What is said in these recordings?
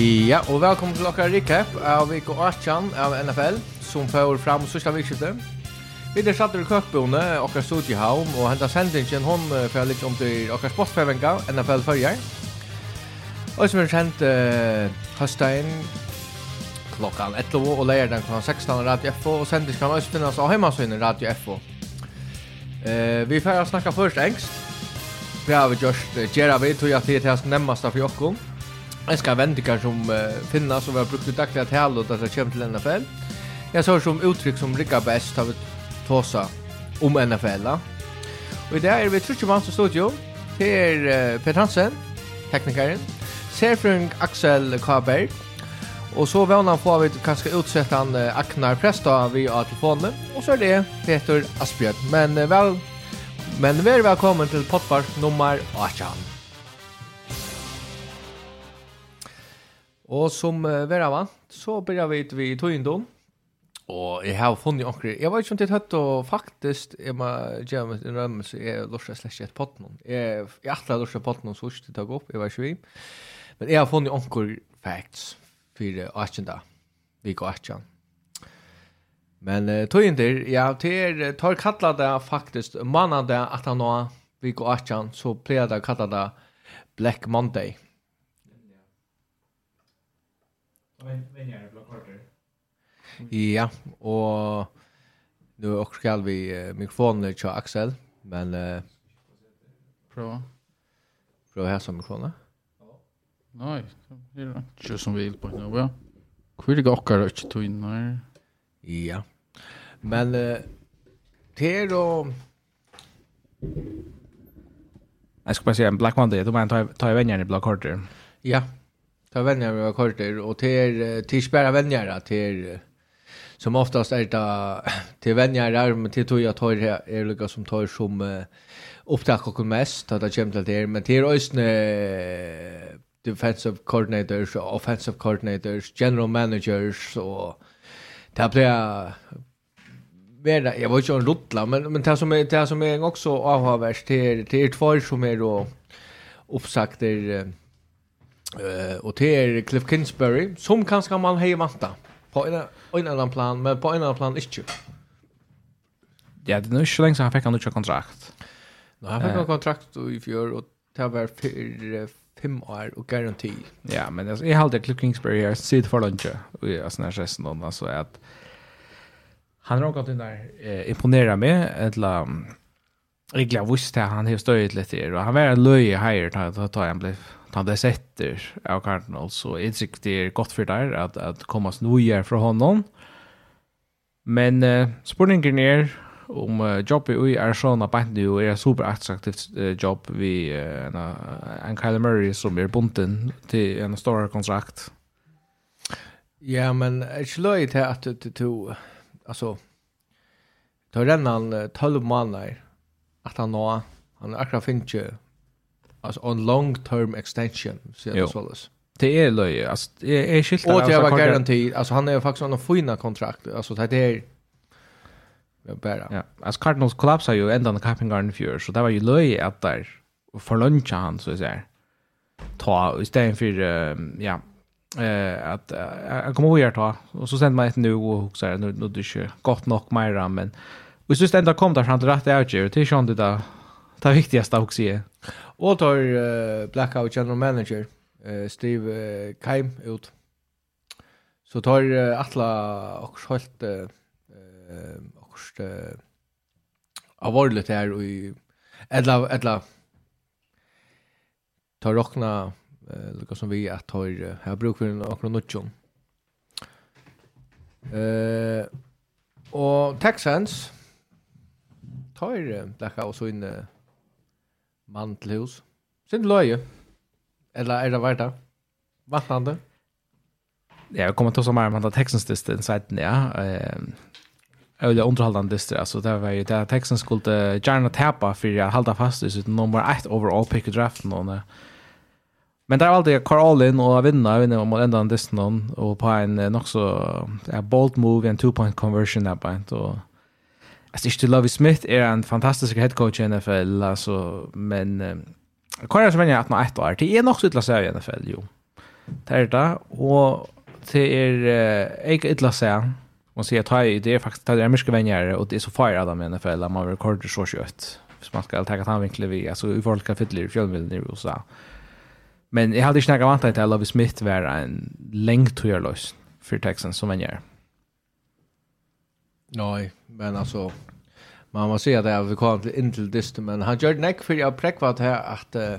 Ja, og velkommen til dere recap av Viko 18 av NFL, som fører fram sørste vikskiftet. Vi er satt i køkbjone, dere stod i havn, og hentet sendingen hun for litt om til dere sportsfevenga, NFL førjer. Og som er kjent uh, høstdagen klokkan 11 og leier den klokkan 16 Radio FO, og sendingen kan også finnes av hjemmesynet Radio FO. Uh, vi får snakke først engst. Vi har vi gjort, uh, gjør vi, tror jeg til det er det som nemmest for dere vente kanskje som uh, finnas och vi har brukt i dagliga tal och det kommer till NFL. Jag så som uttrykk som rikker bäst har vi tåsa om NFL. La. Och i dag är vi trutje mans i studio. Det er uh, Peter Hansen, teknikeren. Serfrung Axel Kaberg. Och så vänner får vi kanske utsätta han uh, Aknar Presta via telefonen. Och så är det Peter Asbjørn. Men uh, väl Men vi är välkommen till potpark nummer 18. Og som uh, vera vant så börjar vi vi tog Og jeg har funnit onkel. jeg var ikke om det høtt, og faktisk, jeg må gjøre meg en rømme, så är Lorsa slash ett pott någon. Jag jag tror Lorsa pott någon så skulle opp, jeg var ikke vi. Men jeg har funnit onkel facts for Archenda. Vi går Archenda. Men uh, tog ja, til till tar kalla det faktisk, mannen det at han nå, vi går Archenda så plejer det kalla det Black Monday. Ja, og nu också skal vi uh, mikrofonen til Axel, men uh, prøva. Prova her som mikrofonen. Ja. Nej, det er ikke som vi vil på nå, ja. Hvor er det går också att ta in här. Ja. Men eh det og... Jeg skal bare si en Black Monday, du mener ta i vänjer i Black Carter. Ja, Ta vänner med korter och till till spärra vänner till som oftast är det till vänner där men till tog jag tar här är lika som tar som upptack och mest att det kommer till det men till ösne defensive coordinators offensive coordinators general managers och det blir vera jag var ju en rotla men men det som är det som är också avhavs till till två som är då uppsagter Uh, och det är Cliff Kingsbury som kanske man har vanta på en, en annan plan, men på en annan plan inte. Ja, det er nog så länge sedan han fikk han ikke kontrakt. Nå, han fick en kontrakt i fjör och det var för fem år och garanti. Ja, men alltså, jeg halte Cliff Kingsbury her, sitt for lunch och jag sån här resten då, altså, at han har gått in där eh, imponera meg, eller Rigla visste han har støyet litt her, og han var en löje här ta da han ble, han blev sett efter av Cardinals så jeg tycker det är gott för at, at att komma snojer fra honom. Men uh, spurningen er om uh, jobbet i Arizona på nu er super attraktivt uh, jobb vi uh, en, en Kyle Murray som er bunten til en stor kontrakt. Ja, men jag slår ju till att du tog alltså tar redan 12 månader att han nå han akkurat finns ju alltså on long term extension så det så alltså. Det är löje. Alltså det är skilt Och det var garanti. Alltså han är ju faktiskt en fina kontrakt. Alltså det är bara. Ja. Alltså Cardinals kollapsar ju ända den capping garden fjör så det var ju löje att där för lunch han så säger. Ta istället för ja eh att jag kommer ihåg ta och så sände man ett nu och så här nu nu det är gott nog mer men Och så ständer kom där fram till rätt outger till sjön det där Det viktigaste också är. Och tar uh, Blackout General Manager uh, Steve uh, Keim ut. Så tar uh, alla och helt uh, och uh, avordlet här i Edla, edla tar rockna eh lika som vi att tar här bruk för en nutjon. Eh och Texans tar det där også så Mann til hus. Sint løye. Eller er det verda? Vattnande? Ja, jeg kommer til å så mer om at tekstens dyster i seiten, ja. Jeg vil underholdende dyster, altså det var jo det Texans skulle gjerne tapa for jeg halda fast i sitt nummer 1 overall pick i draften. Og, men det er alltid Carl in og vinna, vinna mot enda en dyster og på en nok så bold move, en two-point conversion der på en, og Alltså inte Lovie Smith är en fantastisk head coach i NFL alltså men eh, kvar är som jag att man ett år. Det är nog så illa så i NFL jo. Det är det och det är eh, inte illa så. Man ser att det är faktiskt det är mycket vänner och det är så fire dem i NFL man rekorder så kött. Hvis man skal ta att han vinklar vi altså i forhold til fylla i fjällbilden i USA. Men jeg hadde ikke snackat vant til at Lovie Smith var en lengt tøyerløs for löst för Texans som vänner. Nej, men alltså man måste säga det vi kom till in till dyster men han gjorde näck för jag präkvat här att uh,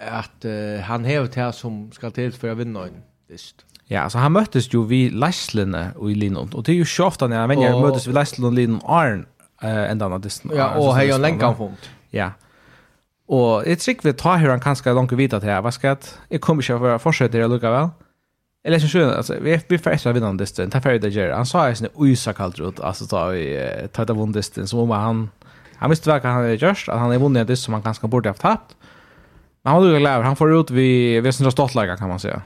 att uh, han hävt här som ska till för att vinna en dyst. Ja, alltså han möttes ju vid Leslene och i Linon. Och det är ju så ofta när han vänjer och... möttes vid Leslene och Linon Arn eh ända av dysten. Ja, och här en länkan fort. Ja. Och det trick vi tar hur han kanske långt vidare till här. Vad ska att jag kommer inte att försöka det lugga väl. Eller så sjön alltså vi vi får extra vinnan disten. Ta färdigt där. Han sa ju sin oysa kallt ut alltså ta vi ta det vunnit disten som om han han visste vad han hade gjort att han är vunnit det som han ganska borde haft tappat. Men han lukar läver. Han får ut vi vi syns ståttlägga kan man säga.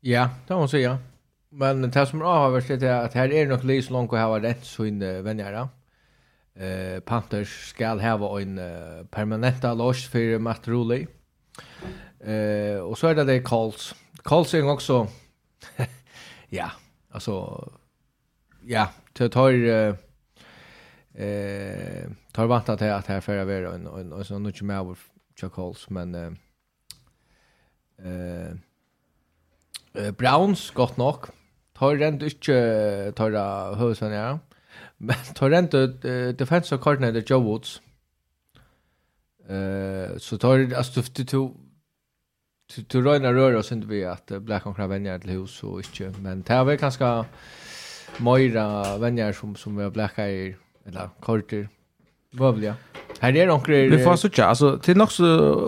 Ja, det måste säga. Men det som är avhörst är att här är nog lite långt att ha rätt så in vänjare. Eh Panthers skall ha en permanenta loss för Matt Rulli. Eh och så är det det Colts. Karlsson också. ja, alltså ja, det tar eh eh tar vant att att här förra vara en en en sån mycket mer Chuck Colts men eh eh Browns gott nog. Tar rent inte tar husen ja. Men tar rent defensive coordinator Joe Woods. Eh så tar alltså du du røyner röra oss inte vi at att bli konkra venner til hus og ikke, Men det er vel ganska møyre venner som, som vi har bläcka i, eller korter, vövliga. Här är några... Vi får så söka, alltså det är nog så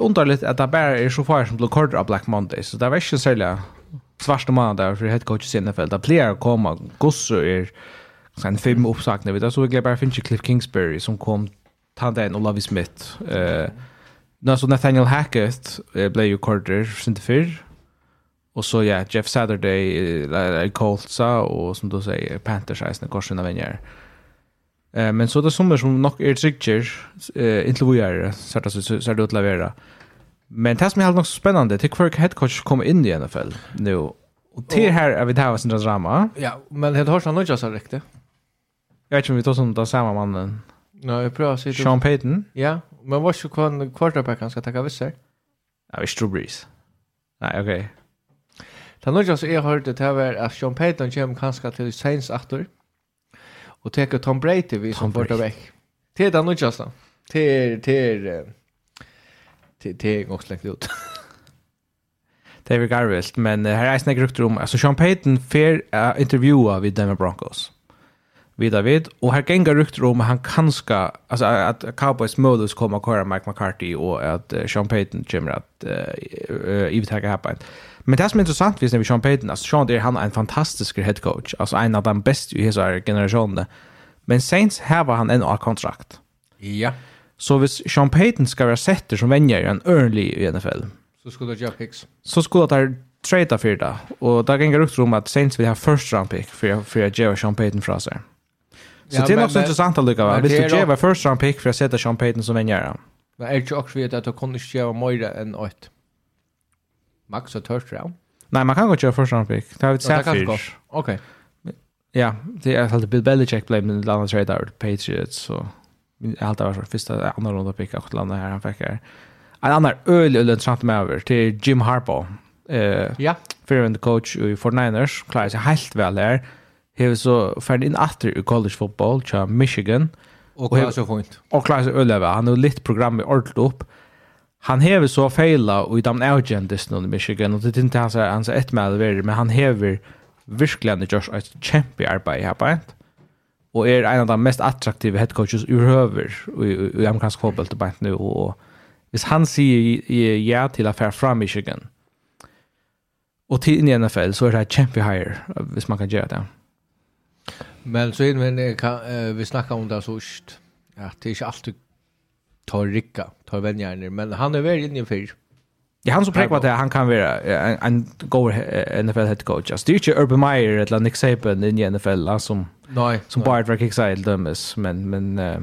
underligt att det bara är så far som blir korter av Black Monday. Så det var inte särskilt svarsta månader för head coach i NFL. Det blir att komma, gossor är sen fem uppsakna. Så jag bara finns ju Cliff Kingsbury som kom, tandade en Olavi Smith. Eh... Uh, Nå, så Nathaniel Hackett ble jo korder sin til fyr. Og så, ja, Jeff Saturday er Coltsa, og som du sier, Panthers er sine korsene venner. Eh, men så det som er som nok er trykker, eh, inntil vi är det så til det være. Men det som er helt nok spennende, til hver headcoach kommer inn i NFL nå, og til her er vi det her sin drama. Ja, men det har sånn ikke så riktig. Jeg vet ikke om vi tar sånn den samme mannen. Nej, jeg prøver å si det. Sean Payton? Ja. Men vad ska en quarterback han ska ta över Ja, Jag Drew Brees. Nej, okej. Okay. Tan nu just jag hörde det här att Sean Payton kommer kanske till Saints åter. Och tar Tom Brady vi som quarterback. Det är det nu just då. Till till Det till också läggt ut. Det är väl garvilt, men här är snägg rykter om, alltså Sean Payton fer uh, intervjua vid Denver Broncos vida vid. Och här gänga rykter om han kanske, alltså att Cowboys möjligtvis kommer att köra Mike McCarthy och att Sean Payton kommer att uh, övertäcka här på Men det som är intressant visst när vi Sean Payton, alltså Sean är han en fantastisk head coach, alltså en av de bästa i hela generationen. Men Saints här var han en av kontrakt. Ja. Så hvis Sean Payton ska vara sätter som vänjer en early i NFL. Så skulle jag picks. Så skulle det trade för det. Och där gänga rykter om att Saints vill ha first round pick för, för att ge Sean Payton från sig. Så det är också intressant att lycka. Visst du ge var first round pick för att sätta Sean Payton som en gärna. Men är det också vet att du kunde inte göra mer än ett. Max och third round. Nej, man kan gå köra first round pick. Det har vi sagt förr. Okej. Ja, det är alltid Bill Belichick blev med landa trade out Patriots så jag har alltid varit första andra runda pick och landa här han fick här. En annan öl öl intressant med över till Jim Harbaugh. Eh, ja. För coach i 49ers, klarar sig helt väl här. Hever så ferdig inn atter i college football till Michigan. Og klarer så fint. Og klarer så ødeleve. Han har litt program i ordentlig opp. Han hever så feila og i den avgjendis i Michigan, og det er ikke hans, hans det men han hever virkelig han gjørs et kjempe arbeid her på og er en av de mest attraktive head coaches i, i, i amerikansk fotball til beint nå, og hvis han sier ja til å fære fra Michigan, og til i NFL, så er det kjempe higher, hvis man kan gjøre det. Men så innan eh, vi snackar om det så just att det är inte alltid tar ricka, tar vänjarna, men han är väl inne för. Ja, han som präkvar det, han kan vara en, en god NFL head coach. Alltså, det är inte Urban Meyer eller Nick Saban in i NFL som, nej, som bara var kickside dömes, men, men uh,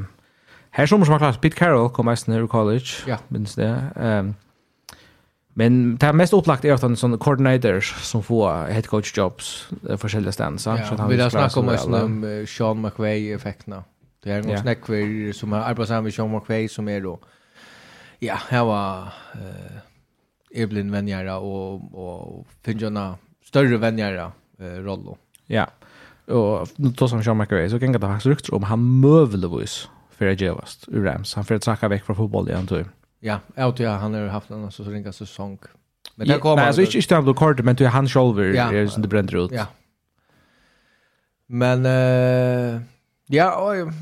här som har klart, Pete Carroll kom mest ner i college, ja. minns det. Um, Men det mest upplagt är att han sån coordinators som får head coach jobs för skilda stans så ja, vi har snackat om oss om Sean McVay effekterna. Det är någon snack för som har arbetat sammen med Sean McVay som är då ja, han var eh Evelyn Venjara och och Finjana större Venjara eh, rollo. Ja. Och nu då som Sean McVay så kan det faktiskt rykt om han mövlevis för att gevast ur Rams. Han får att sacka veck från fotboll igen tror jag. Ja, jag tror han har haft en så ringa säsong. Men det kommer... Nej, alltså inte Istanbul Carter, men till han själv är som det bränner ut. Ja. Men... eh ja, och,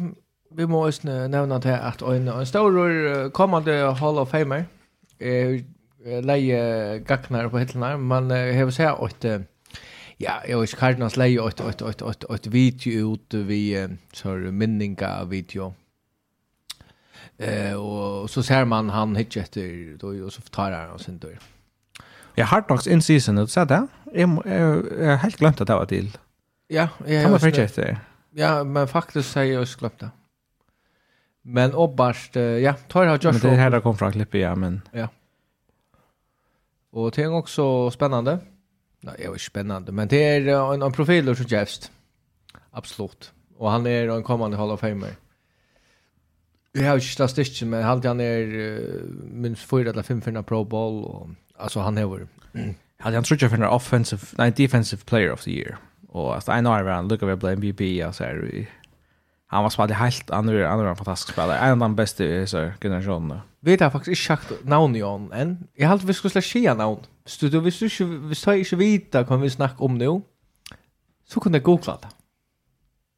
vi må också nämna det att en, en stor kommande Hall of Famer är leje gacknar på hittarna, men jag vill säga att... Ja, jag vet Cardinals leje 8 8 8 8 video ut vi så minninga video. Eh och så ser man han hitch efter då och så tar han och sen då. Ja, Hard Knocks in season, du sa det? Jag helt glömt att det var till. Ja, jag kan man hitch. Ja, men faktiskt säger jag glömt det. Men obbast, ja, tar jag just. Men det här där kom från klippet, ja, men... Ja. Och det är också spännande. Nej, det är spännande, men det är en, en profil som Jeffst. Absolut. Och han är en kommande Hall of Famer. Jag har ju statistiken men halt han är uh, minst fyra eller fem för Pro Bowl och alltså han har hade han tror för en offensive nej defensive player of the year. Och alltså I know around look at blame MVP alltså är han var spelade helt andra andra fantastisk spelare. En av de bästa så generationen. vi har faktiskt inte sagt namn i hon än. Jag halt vi skulle släppa sig namn. Så du visst du visst har inte vita kan vi snacka om nu. Så kunde googla det.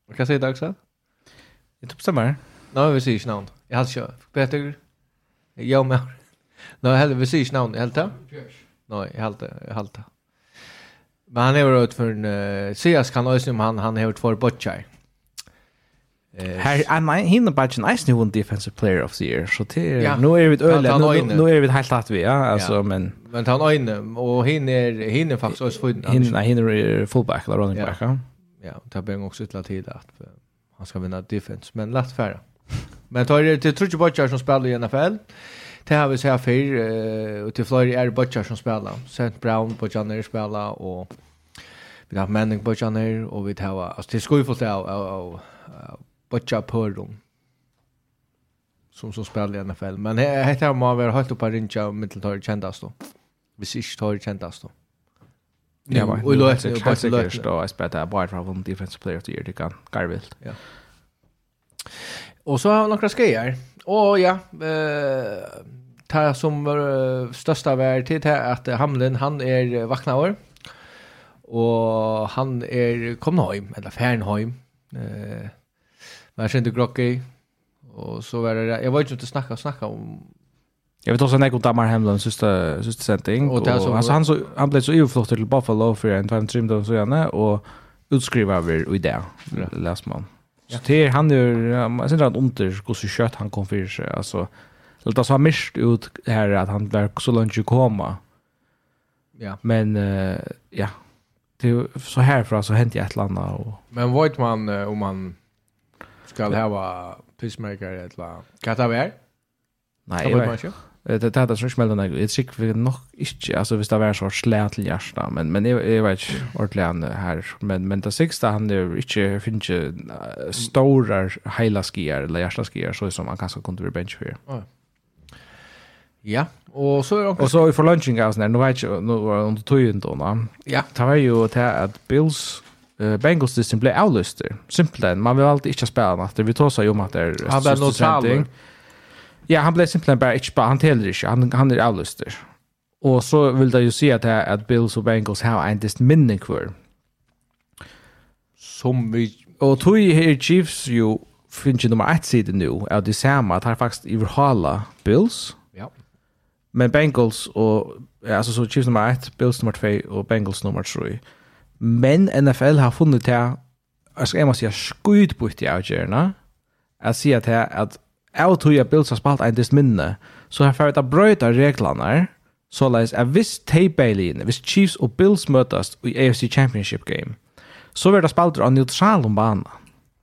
Vad kan jag säga dags? Det typ stämmer. Nei, vi ser ikke navn. Jeg hade ikke Peter. Jag med. Nej, heller vi ser inte namn. Helt det? Nej, helt det. Helt det. Men han er ut for en uh, Sias kan også om han han har två botchar. Här är man hinner bara en nice new defensive player of the year. Så det ja. nu är vi öle nu, nu är vi helt att vi ja alltså ja. men men han är och hinner hinner faktisk också for... hinner hinner fullback eller running back. Ja, ja det blir också till att at han ska vinna defense men lätt färra. Men tar det till Trudge botchar som spelar i NFL. Det har vi sett för och till Florida är botchar som spelar. Sent Brown på Janner spelar och vi har Manning på Janner och vi har alltså det ska ju få ta av av botchar på dem som som spelar i NFL. Men det heter man väl helt upp på rinja mitteltar kändast då. Hvis ikke tar kändast då. Ja, och låt det bara så låt. Jag spelar bara från defensive player of the year det kan Garvilt. Ja. Och så har jag några skejer. Och ja, eh ta som var största värd till att Hamlin han är vaknaver. Och han är kommit hem eller Fernheim. Eh men sen det och så var det jag var ju inte snacka snacka om Jag vet också en ekot Damar Hamlin sista sista sändning och, och alltså, han så han blev så överflott till Buffalo för en time trimmed och så gärna och utskriva över i det läs man. Så det är han ju jag syns att under hur så kött han kom för sig alltså så det så mist ut här att han var så långt ju komma. Ja. Men ja. Det så här för så hänt i ett land och Men vad man om man ska ha pissmaker eller kattaver? Nej, jag vet inte det det där så smällde det gick vi nog inte alltså visst det var så slät till hjärta men men jag jag vet ordentligt här men men det sista han det inte finns stora hela skier eller hjärta skier så som man kanske kunde bench för. Ja, och så är det Och så i för lunchen guys när nu vet jag nu var under tiden då va. Ja, det var ju det att Bills uh, Bengals system blev outlisted. Simpelt man vill alltid inte spela natten. Vi tar så ju om att det är Han blev neutralt. Ja, han blev simpelthen bare ikke bare, han teller ikke, Han han er avlyster. Og så vil det jo si at, att at Bills og Bengals har en dist minne kvar. Som vi Og tog her Chiefs jo finnes jo nummer ett sidan nu. Är det samme, at han faktisk överhala Bills. Ja. Men Bengals og... Ja, altså så Chiefs nummer ett, Bills nummer 2 og Bengals nummer 3. Men NFL har funnit här Jag ska ämna säga skjutbytt i avgörna. Jag säger att här at av tog jeg Bills har spalt en dist minne, så har fært å brøyta reglene, så leis at hvis teibeilene, hvis Chiefs og Bills møtes i AFC Championship game, så vil det spalter av neutral om banen.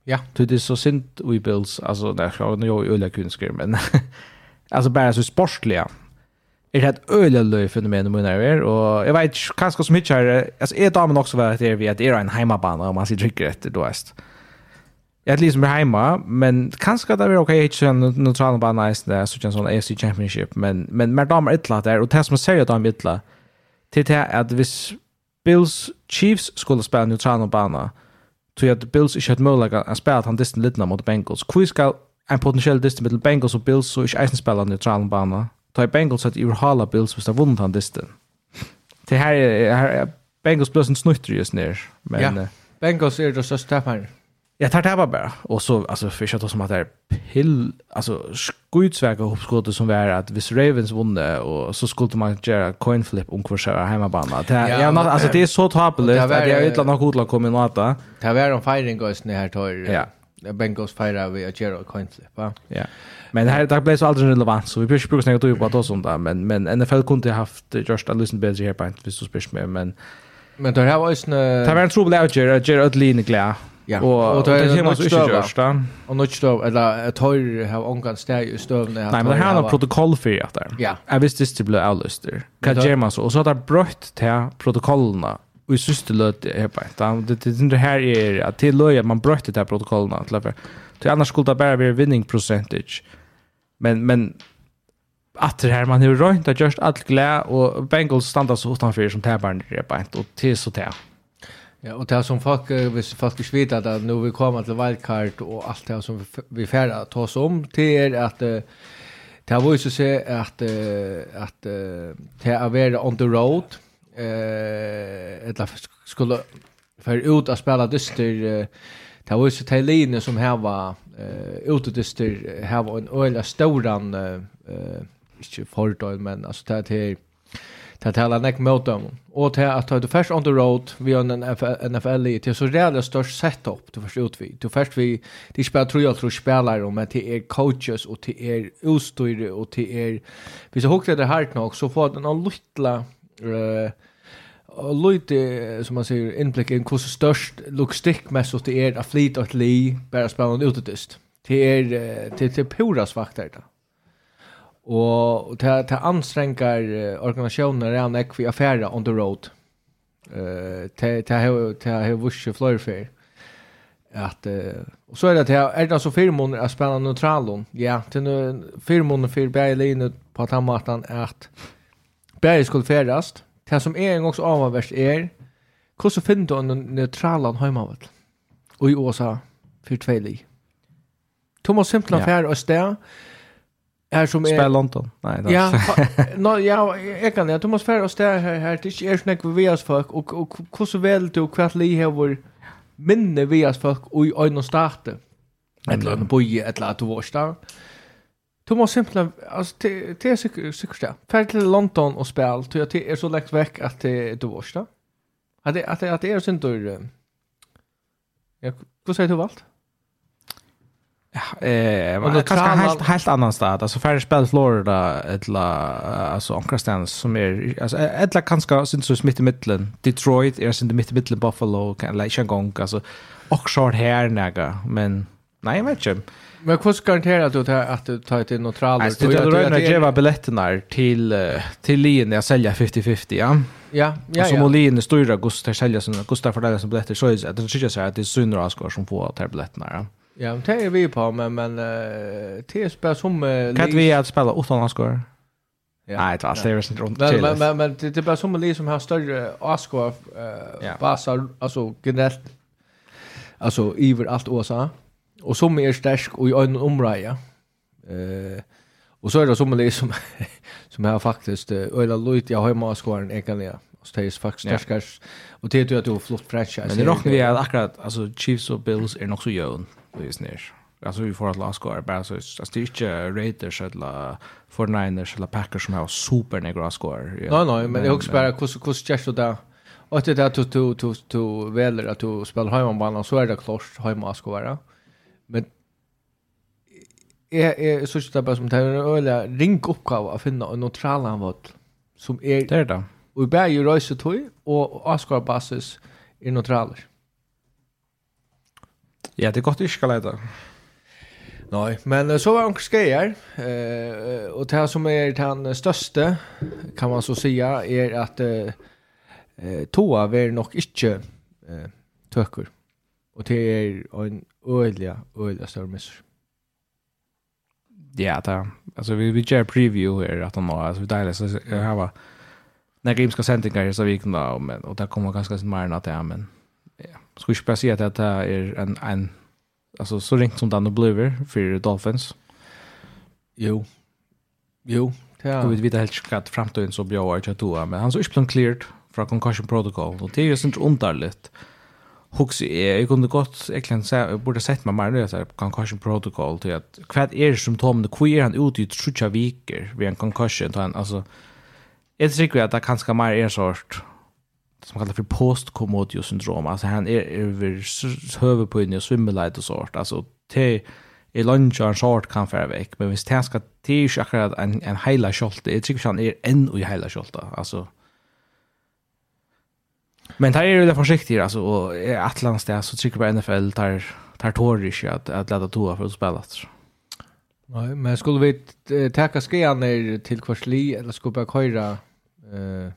Ja. Det er så sint i Bills, altså, det er jo i øyla men altså bare så sportslige. Er det et øyla løy fenomen om er, og jeg vet kanskje som hittar, altså, er damen også vært der vi at det er en heimabane, om man sier trykker etter, du veist. Ja Jag liksom är hemma, men kanske det är okej att köra neutrala bana i det så känns som AFC Championship, men men mer damer ett lat där och det som säger att de ett lat till det att vis Bills Chiefs skulle spela neutral bana tror att Bills inte hade möjlighet att spela han distant lite mot Bengals. Hur ska en potentiell distant mot Bengals och Bills så inte ens spela neutral bana? Ta Bengals att urhala Bills hvis de vunnit han distant. Det här är Bengals blir en snutter just ner, men ja. Bengals är det största här. Jag tar det bara. Och så alltså för jag som att det är pill alltså skutsväg uppskottet som var att hvis Ravens vunne, och så skulle man göra coin flip om kvar köra hemmabana. Det är ja, men, alltså det är så tapeligt att jag vet att något godlag kommer nåta. Det var en firing guys när här tar ja. Bengals fira vi att göra coin flip, va? Ja. Men här det blev så aldrig relevant så vi behöver inte snäga på att oss om det men men NFL kunde ha haft just a listen bättre här på inte visst så spelst med men Men det här var ju. Det var en trolig outger, att göra ett linje glä. Ja. Och och det er så inte gjørst då. Och något støv, eller ett høyre har omgang steg i att. Nej, men det här har protokoll för att det. Ja. Jag visste ikke det ble avløster. Hva gjør man så? och så har det brøtt til protokollene Og i sista löt er på ett. Det, det, det här är att till löja man brøtte protokollerna till för. Till annars skulle det bara være winning percentage. Men, men att det här man har rönt att just allt glä och Bengals standard så utanför som taberne er på ett och till så til. Ja, och det som folk, hvis folk ikke vet at nu vi kommer til wildcard og alt det som vi färda ta oss om, det er at uh, det har vært så se at, uh, at uh, det er være on the road, eh eller skulle være ut og spela dyster det har var ju så linje som här var eh ute dyster här var en öliga storan eh ikke fordøy, men altså det här Det talar näck mot dem. Och till att ta det först on the road vi har en NFL i till så reella störst setup du förstår vi. Du först vi de spelar tror jag tror spelar om att det coaches och till er utstyr och till er. vi så hookade det hårt nog så får den en lilla eh och lite som man säger inblick i hur störst logistikmässigt det är att flyta ett li bara spela ut det. Det är till till pura svagt där. Och ta ta anstränkar organisationer er en vi affæra on the road. Eh ta ta ta hur vusch flyr för att och så är det att är det så firmor är spännande neutralon. Ja, till nu firmor för Berlin på att han att Berlin skulle färdas. Det som är en gångs avvärst är hur så finner du en neutralan hemmavet. Och i Åsa för li Thomas Simplan ja. färd och stä här som är... Spela London. Nej, då. Ja, no, ja, jag kan det. Du måste färra oss där här, här. Det är inte vi vi oss folk. Och, och hur så väl du och kvart li har vår minne vi oss folk och i ögon starte. Eller en boje, eller att du var där. Du måste simpelthen, alltså det är säkert det. Färd till London och spel. Det är så lätt väck att du var där. Att det är synd att... Ja, vad säger du valt? Eh, men kanske helt helt annan stad. Alltså färre spel Florida eller alltså andra ställen som är alltså eller kanske syns så mitt i mitten. Detroit är syns mitt i mitten Buffalo kan like en gång alltså och short här näga men nej jag vet inte. Men hur ska att du tar att du tar till Då Alltså du rör ju geva biljetterna till till linjen jag säljer 50-50, ja. Ja, ja. Och som linjen styr augusti sälja såna augusti för det som biljetter så är det så att det syns några att som får att ta biljetterna. Ja. Ja, det er vi på, men, men uh, TSB som... Uh, kan vi att spela åtta anskor? Ja. Nej, det var alltid ja. runt men, men, men, men det, det är bara som en som har större anskor, uh, ja. basar, alltså generelt, alltså iver allt åsa. Och som är stersk och i øynene omreie. Uh, och så är det som en som, som har faktiskt uh, öjla lojt, jag har ju anskåren egentligen. Så det är faktiskt stärskars. Och det är jo att du har flott franchise. Men det råknar vi att akkurat, alltså Chiefs och Bills är nog så jön. Louis Nash. Alltså vi får att Lasko är bara så att det är inte Raiders eller 49ers eller Packers som har super några skor. Nej nej, men det är också bara hur hur känns det där? Och det där att du du du väljer att du spelar hemmabanan så är det klart hemma ska vara. Men är är så att bara som det är en öliga ring uppgåva att finna en neutral anvåt som är Det är det. Och bär ju röjse tog och Oscar basis är neutraler. Ja, det er godt ikke leida. Nei, men så var onkel Skeier, eh, og det som er den største, kan man så säga, er at eh, toa er nok ikke eh, tøkker. Og det er en øyelig, øyelig større misser. Ja, det Alltså vi vi gör preview här att han har alltså vi där så här har när Grims ska sända så vi kan då men och där kommer ganska snart mer än att det men Ska inte bara säga att det är en, en alltså så ringt som Dan Bluver för Dolphins. Jo. Jo. Ja. Och vi vet helt klart framtiden så bra att jag men han så inte cleared från concussion protocol och det är ju sånt underligt. Hooks är jag kunde gott egentligen säga jag borde sett mig mer nu så concussion protocol till att kvad är det symptom det queer han ut i trutcha viker vid en concussion då han alltså Jag tycker att det kanske mer är sort som kallar för postkommodius syndrom. Alltså han är över huvudpinne och svimmelite och sort Alltså te i lunch och en short kan färra veck Men hvis det ska till sig akkurat en, en hela kjolte. Jag tycker han är en i hela kjolte. Alltså. Men det är ju det försiktigt. Alltså, och i Atlans det så tycker på NFL tar, tar tår inte att, att lätta toa för att spela. Alltså. Nej, men skulle vi tacka skean ner till kvarsli eller skulle vi köra eh,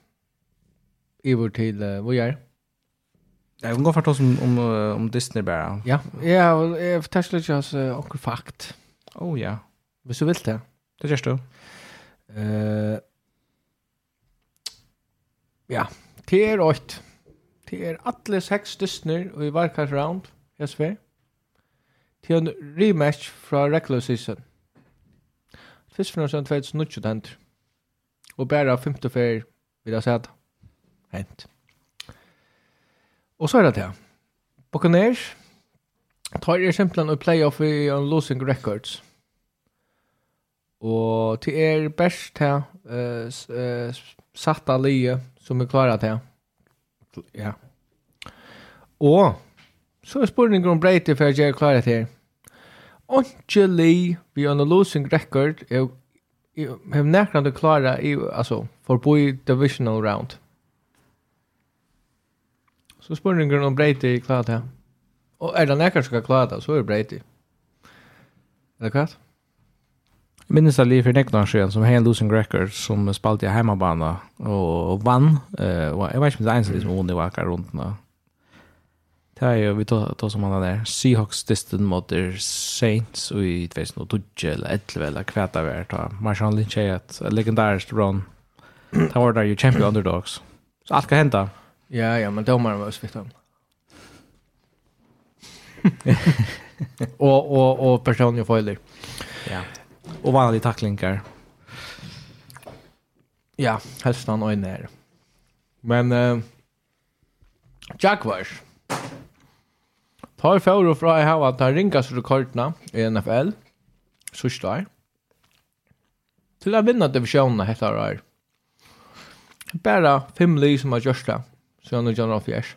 över till uh, vad gör? Jag kan gå för oss om om, om Disney bara. Ja, ja, jag förtärslar ju oss och fakt. Oh ja. Vill du vill det? Det görs du. Eh Ja, det är rätt. Det är alla sex Disney och i varje round. Jag svär. Det är en rematch från regular season. Fyrst för någon som 2019 händer. Och bara femte färg vill jag säga det hent. Og så er det det. Buccaneers tar er simpelthen og playoff i en losing records. Og til er best til uh, uh, satt av som er klara til. Ja. Og så er spurningen om Brady for jeg er klara til. Onkje li vi on a losing record er, har er nekrande klara i, altså, forbi divisional round. Så spurningen om Brady i klart her. Og er det nekker skal det, så er det breite. Er det klart? Jeg minnes det lige for nekken år som har en losing record som spalte i hjemmebane og vann. Og jeg vet ikke om det er en som vunnet i vakker rundt nå. Det er jo, vi tar tar som han der, Seahawks distant mot Saints og i 2012 eller 11 eller hva det var. Marshawn Lynch er et legendarisk run. Det var der jo champion underdogs. Så alt kan hende. Ja, ja, men domaren var sviktande. och och och personliga följder. Ja. Och vanliga tacklingar. Ja, helst han och när. Men eh Jaguars. Tar fjord och från hur att han ringas rekordna i NFL. Så står. Till att vinna divisionen heter det. Bara fem lag som har gjort det så han er John Rafiers.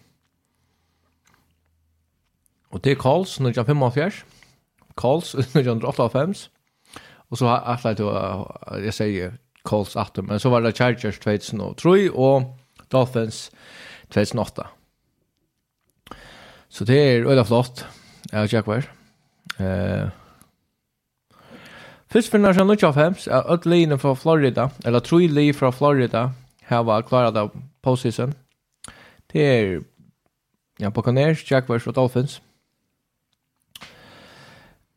Og det er Karls, når John 55, Karls, når John 58, og så har jeg til å, jeg sier Karls 8, men så var det Chargers 2003 og Dolphins 2008. Så det er øyla flott, jeg og Jack var. Eh, Fyrst finner jeg 1995 er ødlegene fra Florida, eller tre liv fra Florida, her var klaret av postseason. Det er ja, Buccaneers, Jaguars og Dolphins.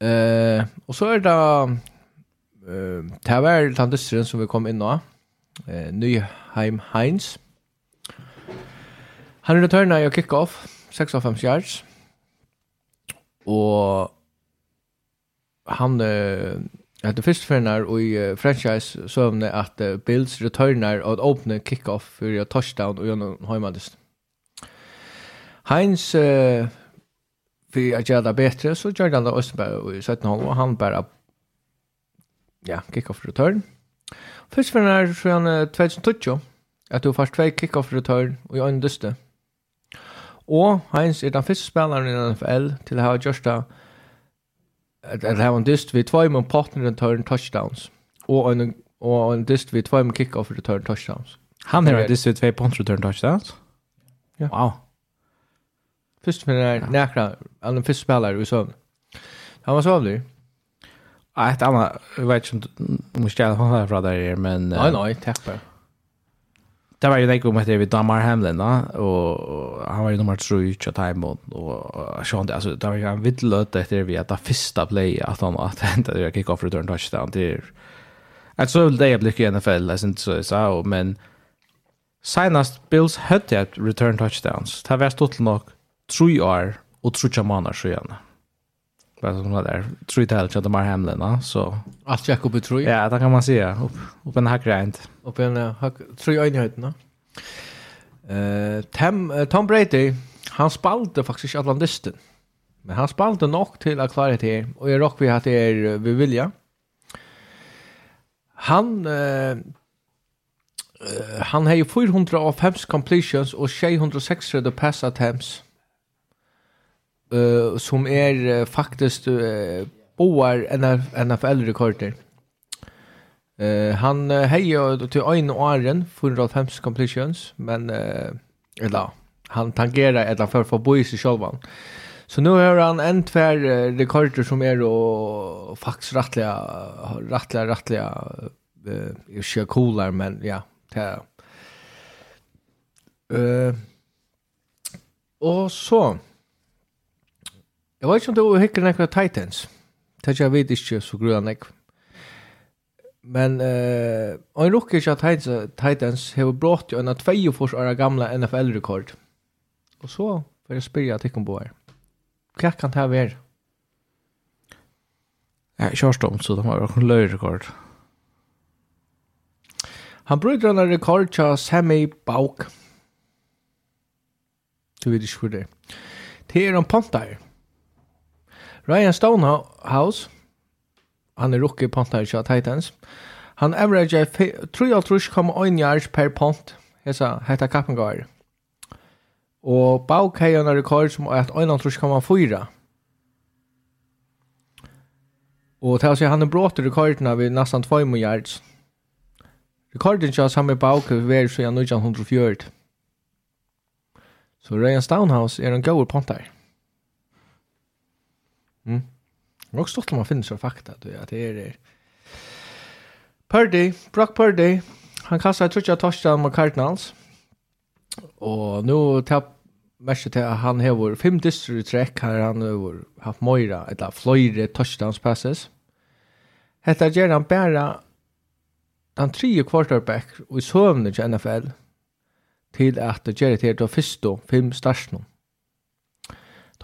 Uh, og så er det uh, det var den som vi kom inn nå. Uh, Nyheim Heinz. Han returna i kick-off, 6-5 yards. Og han uh, hade först för när i uh, franchise så att uh, Bills returnar och öppna kick-off för touchdown och gör hemmadist. Heinz uh, för att göra det bättre så gör han det Östberg i 17 hål och han bara ja, kick off return. Först för när så han uh, 2020 att du fast två kick off return och jag undste. Och Heinz är den första spelaren i NFL till att ha just det att ha en dyst vid två med partner return touchdowns och en och en dyst vid två med kick off return touchdowns. Han har en dyst vid två punt return touchdowns. Ja. Wow. Först med den här näkra, han den första spelaren i sömn. Han var sövlig. Ja, ett annat, jag vet inte om jag har från där, men... Nej, nej, tack bara. Det var ju det om att det var Damar Hamlin, och han var ju nummer 3 i Tjataimon, och sånt, alltså det var ju en vitt löt efter vi att det första play att han att hända det kick-off return touchdown, det är... Jag tror det är i NFL, jag syns inte så jag men... Senast Bills hade ett return touchdowns, det var stort nog tre år och tre månader sedan. Vad som där. Tre tal till de här hemlena så Alt gikk opp i tre. Ja, det kan man säga. Upp upp en hackgrind. Upp en hack tre enheterna. Eh Tom Tom Brady han spalte faktisk Atlantisten. Men han spalte nok til å klare det og jeg rock vi hatt er vi vilja. Han eh, han har ju 405 completions och 636 pass attempts uh, som är uh, faktiskt uh, boar NFL-rekorder. Uh, han uh, hejer till en åren 450 completions, men uh, eller, han tangerar eller för för bo i självan. Så nu har han en tvär uh, rekorder som är då faktiskt rättliga rättliga rättliga eh uh, är coolar, men ja, det Eh uh, och så Jeg vet ikke om du hikker nekva Titans. Det jeg vet ikke så grunn av nekva. Men eh uh, en rookie shot Titans Titans har brått ju en 2 års år gamla NFL-rekord. Och så för att spela till kombo här. Hva kan det här vara? Ja, Körstom så de har en löjrekord. Han bryter en rekord till Sammy Bauk. Du vet inte hur det är. Det är en pontare. Ryan Stonehouse, han er rookie punter i Titans, han averager 3,1 yards per punt, Hesa hetta kappengar. Og Bauk har en rekord som er 1,4. Og til å si han er brått rekordene ved nesten 2 yards. Rekorden til samme Bauk er ved siden 1904. Så Ryan Stonehouse er en god punter. Mm. Det er også stort om man finner så fakta, du, at det er det. Purdy, Brock Purdy, han kastar trutja torsdag mot Cardinals. Og nu tar mest til at han har fem distri trekk her han har haft Moira, eller fløyre touchdowns passes. Hetta gjør han bare den tredje quarterback i søvnet til NFL til at det gjør det til å fyrstå fem største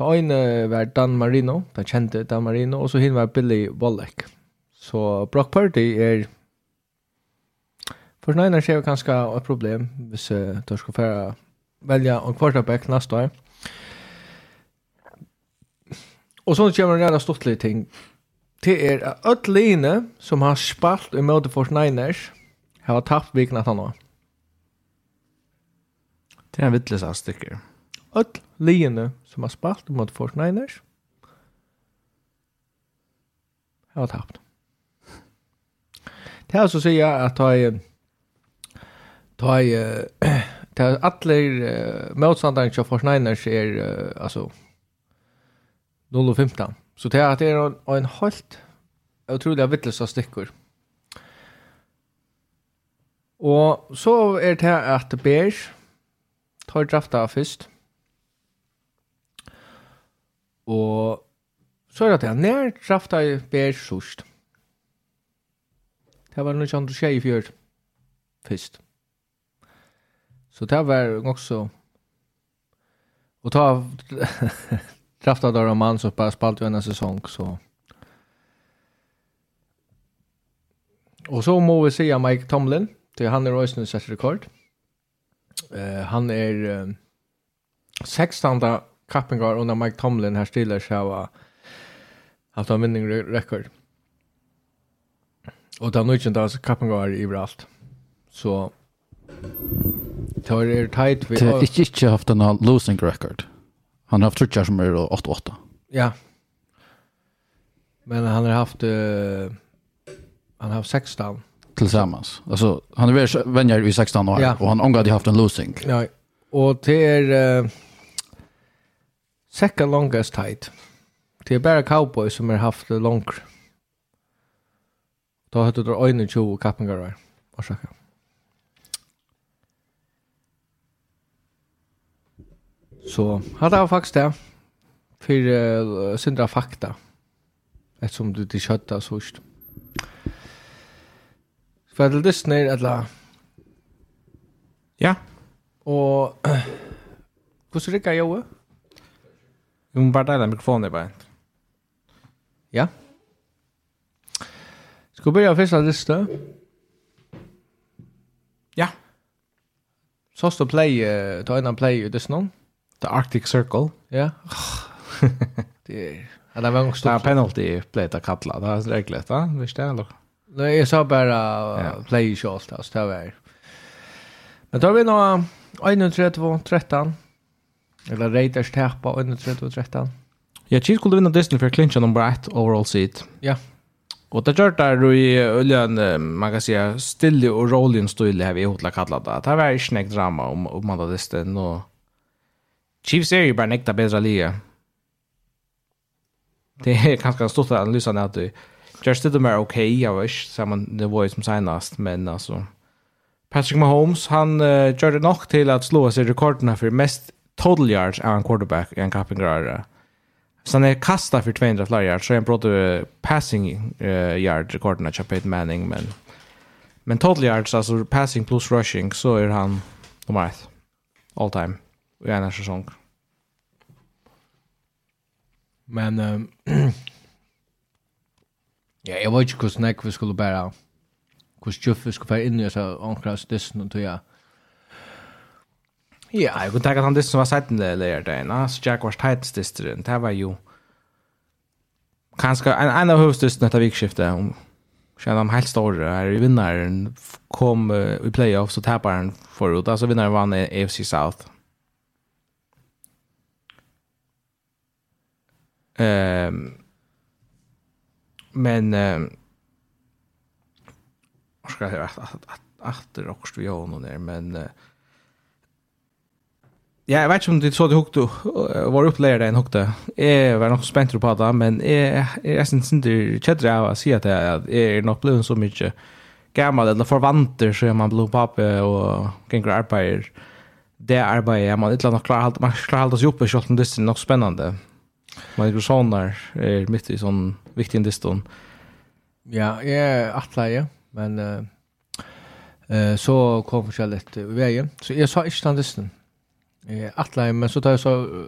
Ta ene var Dan Marino, den kjente Dan Marino, og så hinn var Billy Wallach. Så Brock Purdy er... For nøyner ser jo kanskje et problem hvis uh, du skal fære velja en quarterback neste år. Og så kommer en rett stortlig ting. Det er at alle line som har spalt i møte for Niners har tapt vikna til nå. Det er en vittlig stykker öll liene som har spalt mot Fort Niners har tapt. Det er altså å si at ta i ta i ta alle uh, motstanderen til Fort Niners er uh, altså 0 och 15. Så det er at det er en, en helt otroligt av stikker. Og så er det at Bears tar drafta fyrst. Og så er det at nær krafta i bær sust. Det var noe andre tjei i fjør først. Så det var også Og ta drafta der en mann som bare spalt jo en säsong så Og så må vi se Mike Tomlin, det han er også sett rekord. Eh uh, han er uh, 16. Kappingar under Mike Tomlin här stiller så har haft en vinning rekord. Och den nöjden där Kappingar allt. Så tar er tight vi har er inte inte haft en losing record. Han har haft tror som är 8-8. Ja. Men han har haft uh, han har haft 16 tillsammans. Alltså han är vänjer i 16 år ja. och han har haft en losing. Ja. Och det är uh, second longest height. Det är bara cowboys som har haft det långt. Då har du då 21 kappingar där. Varsågod. Så hade jag faktiskt det. För uh, syndra fakta. Eftersom du inte köttar så just. För att det snär alla. Ja. Och hur uh, ska det gå? Vi må bare dele mikrofonen i beint. Ja? Skal vi begynne første liste? Ja. Så står play, uh, ta en play i Disney. The Arctic Circle. Ja. det er... Ja, det var en. Det er penalty play til Katla, det er reglet, da, visst det, eller? Nei, jeg sa bare uh, play i kjølt, altså, det var... Men tar vi nå 31, 13, Eller Raiders tappa 31-13. Ja, Chiefs skulle vinna Disney för Clinch om bara ett overall seat. Ja. Och det gjort där i öljan, man kan säga, stille och rollen stille här vi hotla kallat det. Det var inte något drama om, om man hade Disney. och Chiefs är ju bara nekta bättre liga. Det är ganska stort att analysa när du Just det mer okej, jag vet, samma nivå som senast, men alltså Patrick Mahomes, han uh, gjør det nok til at slå seg rekordene for mest total yards av en quarterback i en kappingrare. Så han är kastad för 200 fler yards, så han pratar passing uh, yard rekorden av Peyton Manning, men men total yards, alltså passing plus rushing, så är han nummer ett. All time. I en säsong. Men um, ja, jag vet inte hur snäck vi skulle bära. Hur tjuff vi skulle bära in i oss av dissen och tog jag Ja, jeg kunne tenke at han distan som var seiten det leir det ena, så Jack var Titans disteren, det var jo kanskje en, en av hovedstisten etter vikskiftet, om kjenner de helt store, er vinnaren kom uh, i playoff, så tapper han forut, altså vinnaren vann AFC South. Um, men um, ska jag att att att åkst vi har noe der, men uh, Ja, jeg vet ikke om du så det hukte, var oppleger det enn hukte. Jeg var nok spent på det, men jeg, jeg synes ikke kjedder av å si at jeg, jeg er nok blevet så mye gammel, eller forvanter så er man blod pape og ganger arbeider. Det arbeidet er man ikke nok klar, man klarer alt å holde oppe, selv om det er nok spennende. Man er sånn der, er midt i sånn viktig indiston. Ja, jeg er atleie, men uh, uh, så kom forskjellig i veien. Så jeg sa ikke den distan Eh, atla, men så tar jag så uh,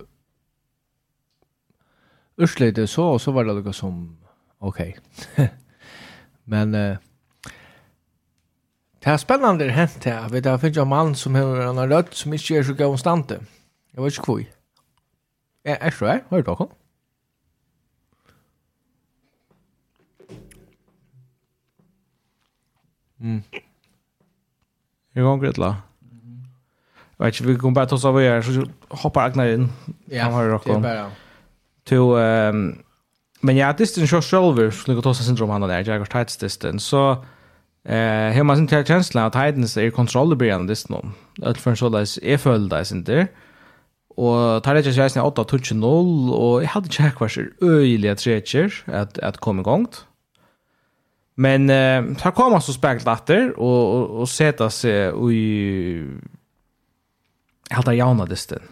urslite så och så var det något som okej. Men eh, det er spennende det her. Vi Vet jag finns en mann som har en rødt som ikke er så konstant. Jeg vet ikke hvor Ja, er så her, Hör dere? Mm. Jag går grett la vet inte, vi kommer bara ta oss av er så hoppar Agnar in. Ja, det är bara. Till, um, men ja, distan kör själver, så lyckas ta sig syndrom han där, jag har tights distance. Så eh hemma sin till känsla att Titans är kontroll i början distance om. Allt för så där är följda sin där. Och tar det ju sen 8 touch 0 och jag hade check vars öjliga trecher att att komma igång. Men eh, här kommer så speglat där och och, och sätta sig i helt av jauna distin.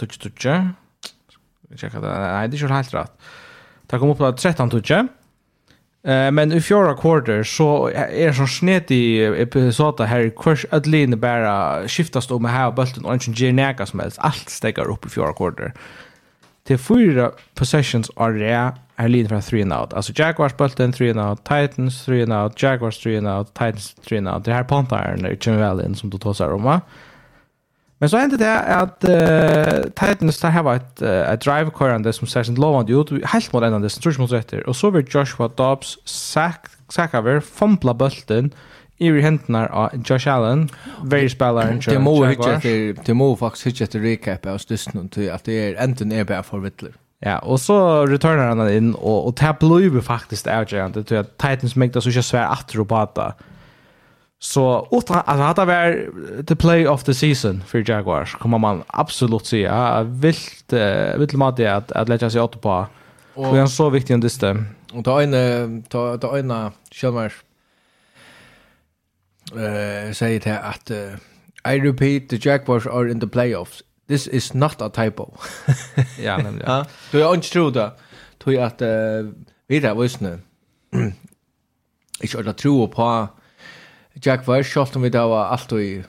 Tutsi, tutsi. Tjekka det. Nei, det er ikke helt rett. Det kom opp på 13 tutsi. Men i fjorda quarter så er det sånn snet i episoda her hvers ødline bara skiftast om her og bølten og ikke gjør nega som helst. Allt stegar upp i fjorda kvarter. Til fyra possessions av rea er linjen fra 3 and out. Altså Jaguars bulten 3 and out, Titans 3 and out, Jaguars 3 and out, Titans 3 and out. Det her pantaren er ikke vel inn som du tåsar om. Ja. Men så endte det at uh, Titans der har et, uh, et drive-kørende som ser sin lovende ut, helt mot enden, som tror ikke mot retter. Og så vil Joshua Dobbs sack over, fompla bulten, i hendene av Josh Allen, very spilleren til må hitje etter, det må faktisk hitje etter recap av støsten til at det er enten er bare for vittler. Ja, og så returnerer han inn, og, og det blir faktisk avgjørende til at Titans mengde så ikke svær atter og bata. Mm Så utan att hade var the play of the season för Jaguars kommer man absolut se ja, vilt uh, vilt mat det att att lägga sig åt på. Och det är så viktigt ändå det. Och ta en ta ta en Shelmar eh säger det att uh, I repeat the Jaguars are in the playoffs. This is not a typo. ja, nämligen. Ja. Du är inte tro det. Tror jag att uh, vi där visste. Jag tror på Jack var självt om vi där var allt i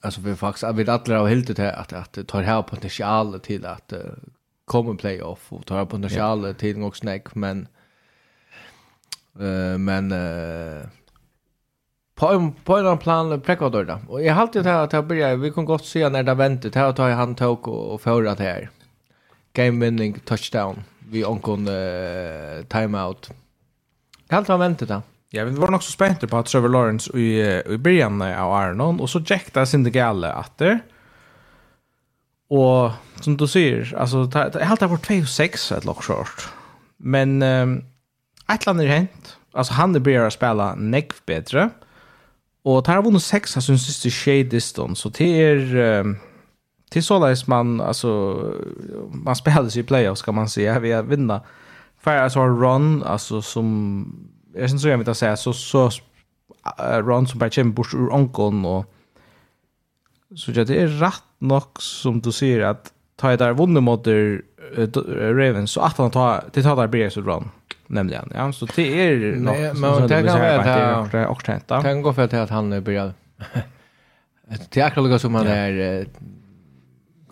alltså vi faktiskt vi alla har helt det att att tar här potential till att uh, komma playoff och tar potential yeah. till något snack men uh, men uh, på en på en plan prekvador då. Och jag har alltid att jag börjar vi kan gott se när det väntar här tar han tog och, och förra det här. Game winning touchdown. Vi onkon uh, timeout. Helt har väntat det. Ja, vi var nog så spente på att Trevor Lawrence i i början av Arnon och så jäkta sin det galla åter. Och som du ser, alltså jeg helt har varit 2 6 ett lock short. Men um, et eller annet är hent. Alltså han det börjar spela neck bättre. Och har vunnet 6 av sin siste shade distance så det är um, till sådär man alltså man spelar sig i playoffs kan man säga vi vinna. För alltså run alltså som jag syns så jag vill säga så så Ron som bara kommer bort ur onkeln och så det är rätt nog som du säger att ta där vunnit mot uh, Ravens så att han tar det tar där blir så Ron nämligen ja. Så det är nog men det kan vara att det är och tänkta kan gå för att, att han börjar det är akkurat som han är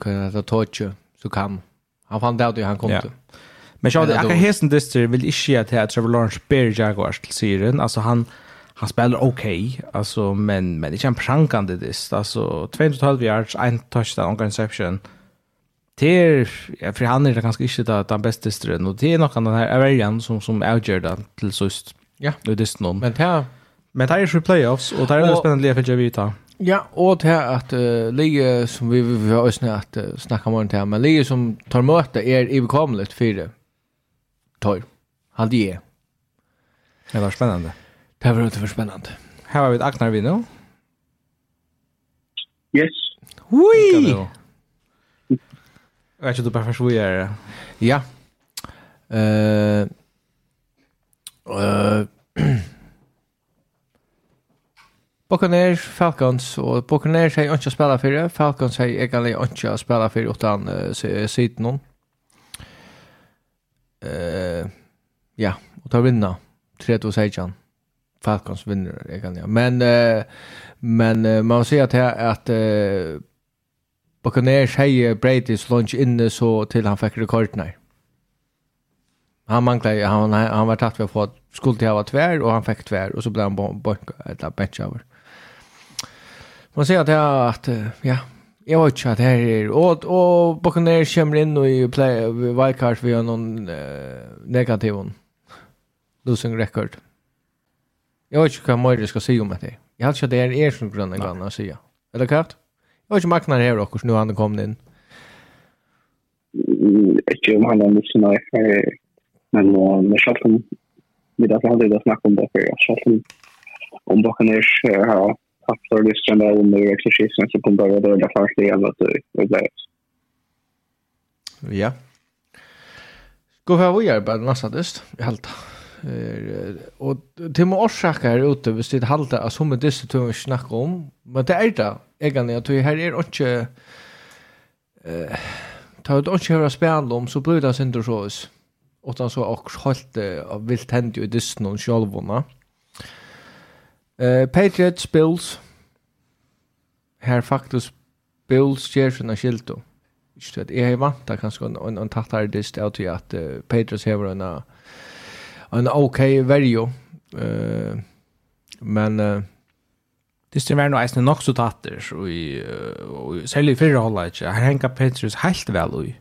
kan ta touch så kan han fann det att han kom till Men så det akkurat hesten dyster vill inte att här Trevor Lawrence ber Jaguars till serien. Alltså han han spelar okej, okay, alltså men men det är en prankande dyst. Alltså 212 yards, en touchdown, en interception. Det är ja, för han är det ganska inte det den bästa strön och det är nog den här Averian som som avgör det till sist. Ja, det är dyst någon. Men det men det är ju playoffs och det är det spännande för jag vet. Ja, och det här att uh, lige som vi vi har snackat att uh, snacka om det här, men lige som tar möte är i bekomligt för det tår. Halde jag. Det var spännande. Det var inte för spännande. Här har vi ett Agnar vi nu. Yes. Hui! Jag vet inte du bara förstår jag Ja. Uh, Eh... Buccaneers, Falcons og Buccaneers har ikke inte for det. Falcons har egentlig ikke inte for det utan uh, siden noen eh ja, och ta vinna 3-2 sejan. Falcons vinner egentligen. Ja. Men uh, men uh, man ser att här att uh, Buccaneers hej Brady's lunch inne så till han fick rekordna. Han manglade han han var tatt för att få skuld till ha tvär och han fick tvär och så blev han bort ett bench över. Man ser att här att ja, Jag vet inte att det här är och och Buccaneer kommer in och i play wildcard vi har någon eh, negativ. Losing record. Jag vet inte vad mer ska säga om det. Jag vet inte att det är er som gröna grann att säga. Eller klart? Jag vet inte om marknaden här också nu han kommit in. Ikke om han er mye nøye, men med selv vi har hadde det snakket om det før, selv om Buccaneers har absolut lyssnar där under exercisen så kommer det röda först igen att det blir Ja. Gå här och hjälpa den nästa dyst. helt. Eh Och till må orsaka här ute hvis det halta att som dyst du inte snacka om. Men det är det. Jag att här är inte eh ta det inte höra spänn om så brukar det inte så oss. Och så också hållt av vilt hänt ju i dysten självorna. Mm. Uh, Patriots, Bills. Her faktisk Bills gjør sina skilto. Ikke det, jeg har vant da kanskje en, en, en tattare dist av til at uh, Patriots har en, en ok verjo. Uh, men uh, dist er noe eisne nok så tatter, og, uh, og særlig i fyrre holdet ikke. Her henger Patriots helt vel ui.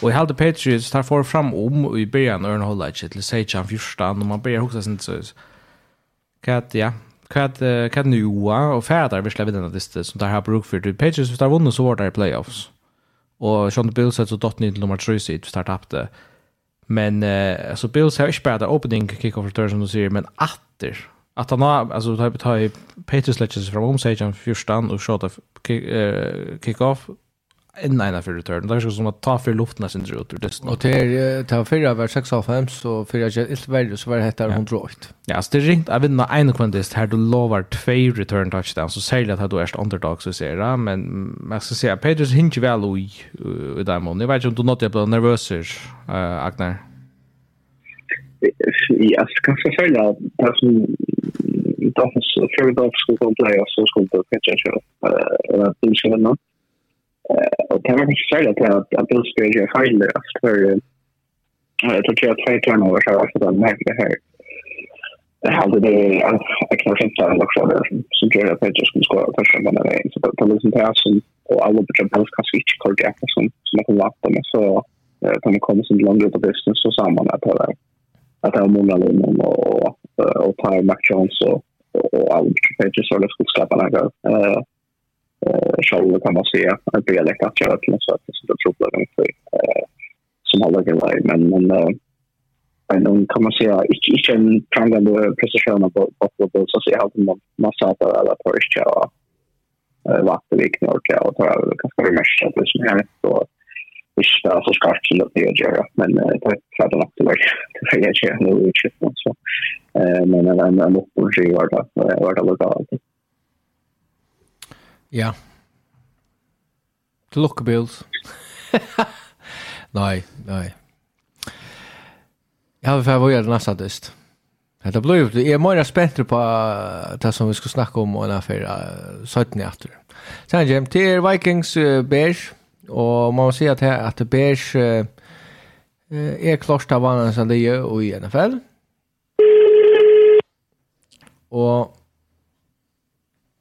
Og jeg heldig Patriots tar for fram om i byrjan ørne holdet ikke til 16-14, og man byrjar hoksa sin til Kat ja. Kat kat nua og färdar vi släpper den lista som där har bruk för det Patriots som har vunnit så var det playoffs. Og Sean Bills så dot ni nummer 3 sitt start upp det. Men uh, alltså Bills har inte bara opening kickoff return som du ser men atter at han har alltså typ tar Patriots Legends från omsidan fyrstan og shot of kick off enda ena för return. Det är kanskje som att ta för luften sin drar ut ur dysten. Och Og til, til fyrir var 6 av 5, så fyrir jeg ikke ilt så var det hettar 108. Ja, så det er ringt av vinna en kvantist här du lovar två return touchdowns, så säger det att du är underdog, så ser det men man ska säga at Peters hinge vel ui i den mån. Jeg vet ikke om du nått jeg ble nervøser, uh, Agner? Ja, så kan jeg følge at det som Dolphins, Fury Dolphins skulle gå til deg, så skulle du kanskje kjøre. Det er ikke Eh, och kan man säga till att, att Ulfsberg gör hejdlöst för eh, jag tror jag tre turnovers har varit den märkliga här. Jag hade det, jag kanske inte hade också som gjorde att Peter skulle skåra första den vägen. Så det var liksom det som, och alla på bedömde kanske inte korrekt som, som jag kunde lappa med. Så när man kommer så långt ut på business så sa man att det var, att det var många linjer eh, och, och, och Tyre McJones och, och Albert Peter så det skulle skapa några eh själva kan man säga att det är lätt att köra till så att det tror jag inte eh som alla grejer men men men då kan man säga inte inte en prangande precision av på så se allt man massa där alla eh vart och vattenvik norka och tar över ganska det mesta det som är så visst är så skarpt till att det gör men det är det nog till det är ju nu i chip så men men men uppe i vart vart det var det Ja. Til lukke Klockabills. nei, nei. Jeg har för vad næsta dyst. Det blir ju jeg er mer spent på det som vi skal snakke om og när för sötni efter. Sen gem till Vikings uh, Bears og man må si at, at Bears uh, er klart av vannet som det gör i NFL. Og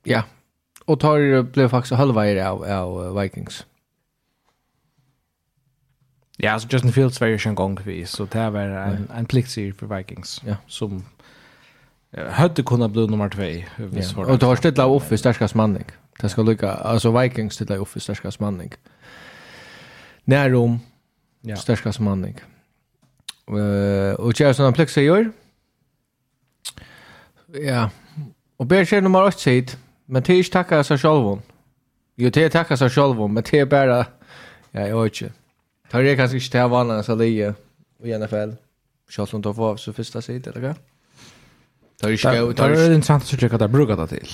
ja, og tar blev faktisk halvveier av, av Vikings. Ja, så Justin Fields var ju en gång vi, så det var en, en pliktserie för Vikings ja. som hade kunnat bli nummer 2. Ja. Och du har ställt av office stärskast manning. Det ska lycka, alltså Vikings ställt av office stärskast manning. Närom, ja. stärskast manning. Uh, och jag sådana pliktserie Ja, och Berger nummer 8 sitt Men det är inte tacka sig själv. Jo, det är tacka sig själv, men det är bara... Ja, jag vet inte. Tar det kanske inte till vanliga så ligger i NFL. Kjallt hon tar på av så första sidan, eller vad? Tar det tar det intressant att försöka ta brukar det till.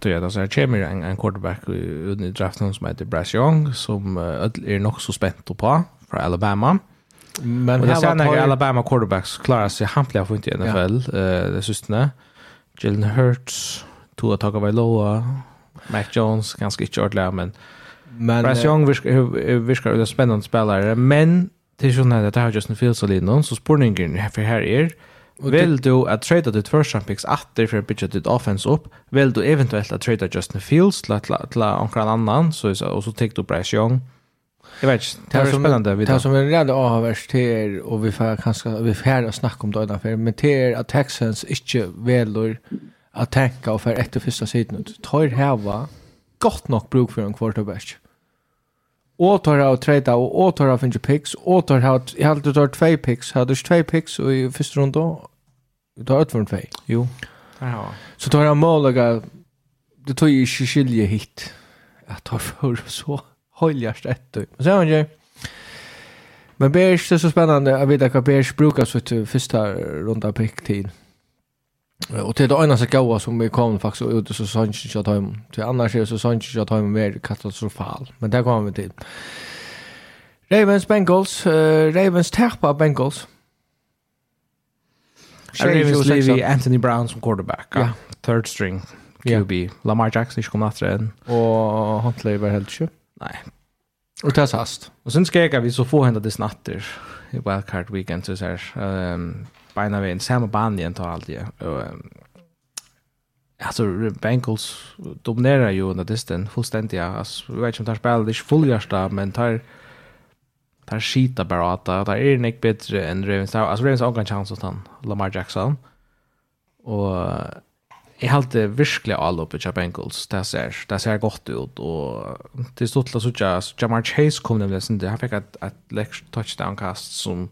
Då är det så här kommer en en quarterback i draften som heter Bryce Young som är nog så spänt på från Alabama. Men det sen när Alabama quarterbacks klarar sig hampliga för inte i NFL eh det systne. Jalen Hurts Tua Tagovailoa, Mac Jones, ganska inte ordentligt, men, men Bryce Young viskar virkar en spännande spelare, men till sådana här, det har Justin Fields och Lindon, så spårningen för här är, Vill du att trada ditt första picks åter för att bygga ditt offense upp? Vill du eventuellt att trada Justin Fields till, till, till någon annan så, och så tar du Bryce Young? Jag vet inte, det är spännande. Det som är redan avvärst till och vi får kanske vi får snacka om det utanför, men till er att Texans inte väljer att tänka och för ett och första sidan tar häva gott nog bruk för en quarterback. Och tar av trade och och tar av finge picks och tar av jag hade tar två picks hade två picks och i första runda tar ett för en två. Jo. Ja. Så tar jag målaga det tog ju skilje hit. Jag tar för så höljast ett. Men sen ju. Men Bears det är så spännande att veta att Bears brukar så till första runda pick till. Och det är det ena som gåa som vi kom faktiskt ut och så sanns inte hem. Till annars är det så sanns inte hem mer katastrofal. Men det kommer vi till. Ravens Bengals. Uh, Ravens tappa Bengals. Ravens Levy Anthony Brown som quarterback. Ja. Third string. QB. Yeah. Lamar Jackson ikke kom etter den. Og Huntley var helt ikke. Nej. Og det är sast. Och sen ska vi så få hända det snatter i wildcard weekend, så ser. Um, beina vägen samma band igen tar allt det. um, alltså Bengals dominerar ju under disten fullständigt. Alltså vi vet inte om de spelar det är fullgärsta men tar tar skita bara att där är Nick bättre än Ravens. Alltså Ravens har en chans att han Lamar Jackson. Och Jeg halte virkelig all oppe til Bengals. Det ser, det ser godt ut. Og til stort til å sitte, Jamar Chase kom nemlig sin. Han fikk et, et touchdown-kast som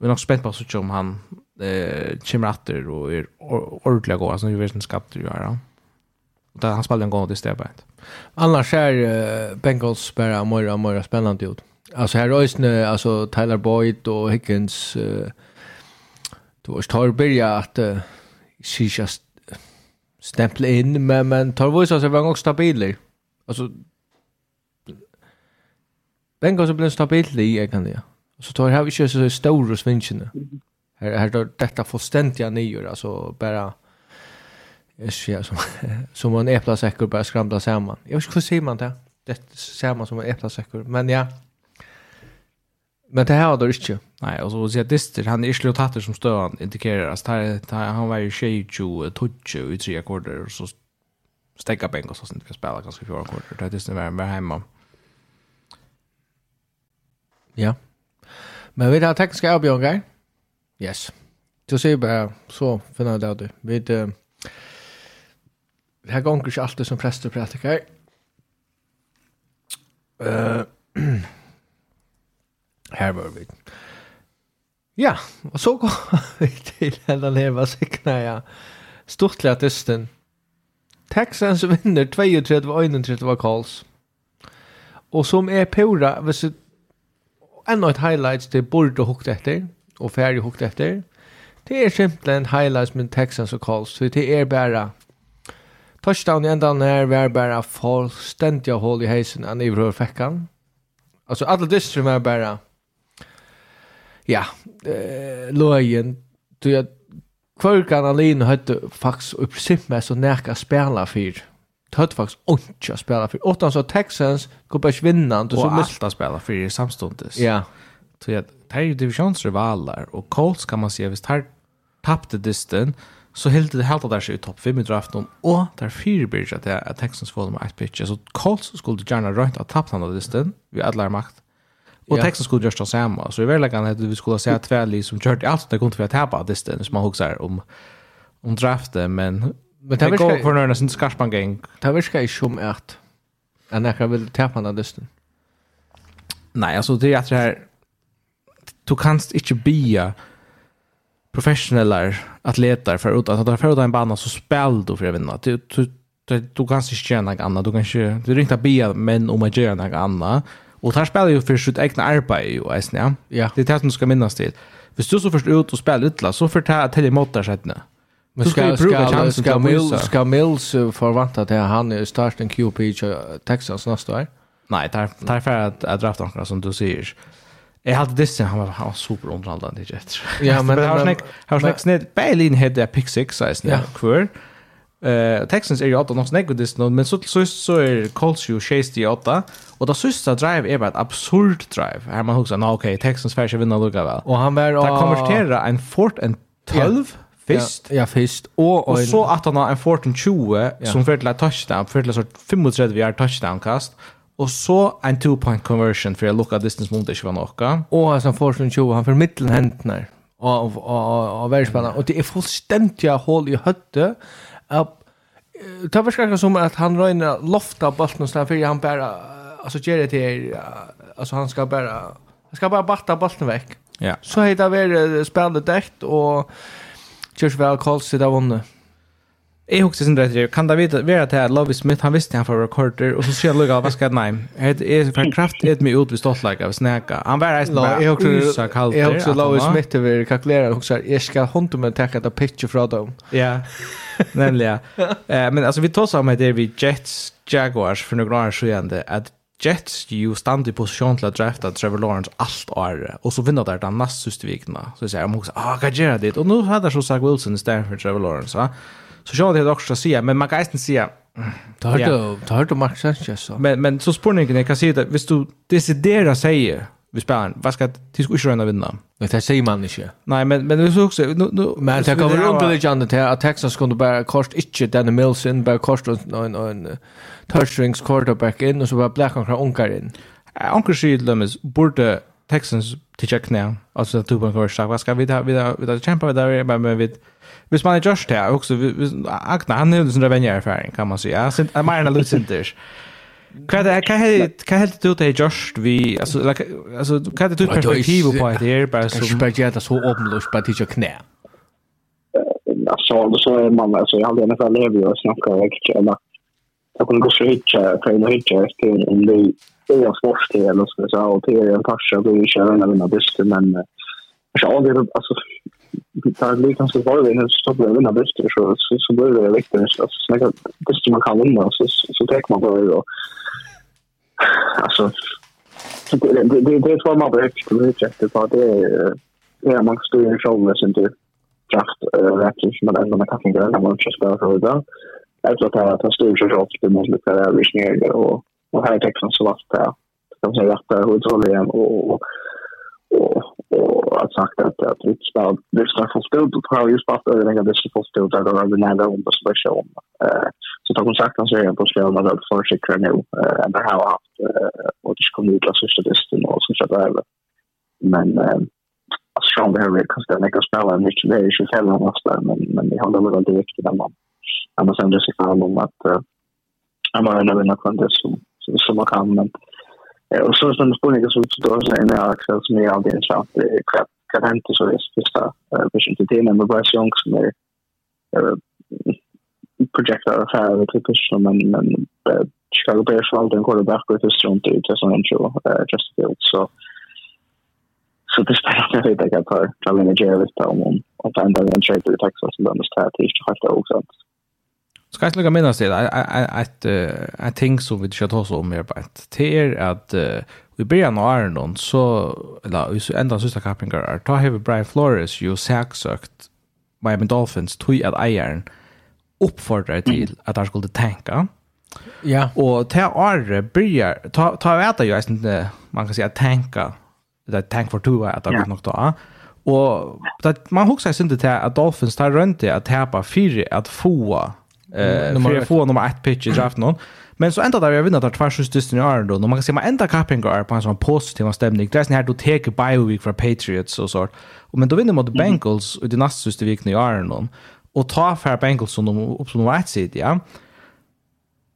vi er nok spent på å sitte om han eh, kommer etter og er ordentlig god, altså vi vet ikke skapt det gjør han. Og han spiller en god i stedet. Annars er uh, Bengals bare mer og mer spennende ut. Alltså här rösne alltså Tyler Boyd och Higgins eh då är tar börja att se just stämpla in men men tar voice alltså var också stabil. Alltså Bengals går så blir stabil i kan det. Så tar här vi kör så stora svinchen. Här här då detta fullständiga nior alltså bara Ja, som, som en äpplasäcker bara skramla samman. Jag vet inte hur säger man det? Det man som en äpplasäcker. Men ja. Men det här har det inte. Nej, och så att säga han är inte låtatter som stör indikerar. Alltså, här, här, han var ju tjej, tjo, tjo, i tre akkorder. Och så stäcka bänk och så inte kan spela ganska fyra akkorder. Det är Dister han var hemma. Ja. Men vi har tekniska avbjørnger. Yes. Du ser bare, så finner jeg det du. Vi uh, det her gonger ikke alltid som prester prætikar. Uh, her var vi. Ja, og så går vi til denne leva sikna, ja. Stortlig at. Texans vinner 32-31 av Karls. Og som er pura, hvis en av highlights det borde hukt efter och färdig hukt efter. Det är simpelthen highlights med Texans och Colts. Så det är bara touchdown i ändan här var bara fullständiga hål i heisen än i rör fäckan. Alltså alla distrum är bara ja, eh, löjen. Du, jag, kvarkan alene hade faktiskt i princip med så näka spela fyra hade faktiskt inte att spela för. Åttan så Texans går bara vinna. Och så allt att spela för samstundes. Ja. Så att det är ju divisionsrivaler. Och Colts kan man säga, visst här tappte disten så helt det helt där sig i topp 5 i draften och där fyra bridge att att Texans får dem ett pitch så Colts skulle gärna rönt att tappa den disten vi alla makt och ja. Texans skulle just samma så i verkligheten att vi skulle säga tvärli som kört allt det kunde för att tappa disten som man huxar om om draften men Men det går för några sin skarpan gäng. Det viskar ju som ett. En där vill tappa den lysten. Nej, alltså det är att det här du kanst inte bia professionella atleter för att att ta för en bana så spel då för att vinna. Du du du kan inte göra något annat. Du kanske du ringta bia men om att göra något annat. Och här spelar ju för sitt egna arbete ju, ja. Ja. Det är det som ska minnas till. Hvis du så först ut och spelar ytla så får det till emot där sätt Men ska ska ska Mills ska Mills förvänta att han är starten QP i Texas nästa år. Nej, det där för att att drafta några som du säger. Jag hade det sen han var han super underhållande det rätt. Ja, men har snack har snack snett Berlin hade pick 6 så är det kvar. Eh Texans är ju åtta något snack med det men så så så är Colts ju 68 och då sista drive är bara ett absurd drive. Här man husar, okej, Texans färs vinner lugga väl. Och han var att konvertera en fort en 12 Fyrst? Ja, ja fyrst. Og, og så at han har en 14-20 ja. som för til et touchdown, fører til sort 35 yard touchdown-kast, og så en two-point conversion för att locka distance mot ikke var noe. Og altså, 14-20, han får middelen hentene av, av, av verdensbanen, og det er fullstendig hål i høttet, at Det var skakka som at han røyner lofta bolten og sånn, han bare, altså gjør det til, altså han skal bare, han skal bare batta bolten vekk. Ja. Så heit det vært spillet dekt, og Kjørs vel, Kolsi, det vunnet. Jeg husker sin rett, kan det vite, være til at Lovie Smith, han visste han for rekorder, og så sier han lukka, hva skal jeg nei? Jeg er for kraft, et mye ut ved ståttleika, vi snakka. Han var reist bare usa kalter. Jeg husker Lovie Smith, vi kalkulera, og husker, jeg skal håndte med täcka takke et picture fra dem. Ja, nemlig, ja. Men altså, vi tar tås med det vi Jets Jaguars for noen år siden, at Jets ju stand i position till att drafta Trevor Lawrence allt år och så vinner där den näst sista vikna så säger jag också ah kan göra det och nu hade så Zach Wilson istället för Trevor Lawrence va så jag det också säga men man kan inte säga tar du tar du Max Sanchez så. Men men så spårningen kan säga att visst du deciderar säger vi spelar. Vad ska det ska ju röna vinna. Det säger man inte. Nej, men men det är också nu nu men det kommer runt det Jan det att Texas kunde bara kost inte den Milson bara kost en en touchstrings quarterback in och så bara black och onkar in. Onkar skid dem is borde Texans till check now. Alltså två på för stark. Vad ska vi ta vi ta vi ta kämpa med där men vi Hvis man er just her, også, Agna, han er jo en sånn revenjerfaring, kan man si. Ja, mer enn Lucinter. Hva hva helt du til Josh vi altså altså hva er du perspektiv på at det er bare som spekjata så åpenløst på teacher knä. Eh, alltså så är man alltså jag hade nästan lever ju och snackar riktigt jag kunde gå så hitcha för en hitcha till en ny det är svårt det eller så så och det är en passion då vi kör när vi har bussen men alltså det alltså det där lite ganska bra det när så blir vinna bäst så så så blir det viktigt så så jag bäst man kan vinna så så tar man bara då alltså det det det är man bäst det är jätte på det är ja man står ju själv med sin kraft rätt som man ändå man kan inte göra man ska spela för det. Alltså att att han styr så rakt det måste det är vi och och här texten så vart det kan säga att det är otroligt och och och har sagt att, att riksdagen lyssnar för stort och har just haft överläggande så stort att de nämnde om det som person. Eh, så tar sagt så är jag på Skåne för att försäkra nu. Eh, det här har haft eh, och det kommer ut av socialisten och så över. Men alltså, Strong behöver kanske den kan spela mycket, det är 25 nästa, men, men det håller väl direkt när man, när man sänder sig fram om att, att man är nöjd med det som, som man kan. Men, Och så som spårningen som står så är det Axel som är alldeles framför det kan hända så är det första vision till men bara så långt som är projektet av här och typ så men men Chicago Bears var alltid en quarterback och det strunt ut så han tror just field så så det spelar inte riktigt jag tar Charlie Jerry på om om och ändra en trade till Texas som de måste ha till 28 också. Ska jag lägga minnas det? ett ett ting som vi ska ta oss om mer på ett till att vi börjar nå är någon så eller så ända sista kappingar är ta have Brian Flores ju saksökt Miami Dolphins tog att ägaren uppfordrar till att han skulle tänka. Ja. Och ta Arre börjar ta ta veta ju inte man kan säga tänka det tank for two att det nog då. Och det, man huxar sig inte till att Dolphins tar runt det att täpa fyra att få Eh, uh, för att få nummer 1 pitch i draften någon. Men så ända där jag vinner där två ut dysten i Arndo. Och man kan se man ända capping går på en sån positiv stämning. Det är sån här du tar bye week för Patriots och sånt. Och men då vinner mot Bengals mm. i den nästa sista veckan i Arndo. Och ta för Bengals som de upp som nummer 1 sidan, ja.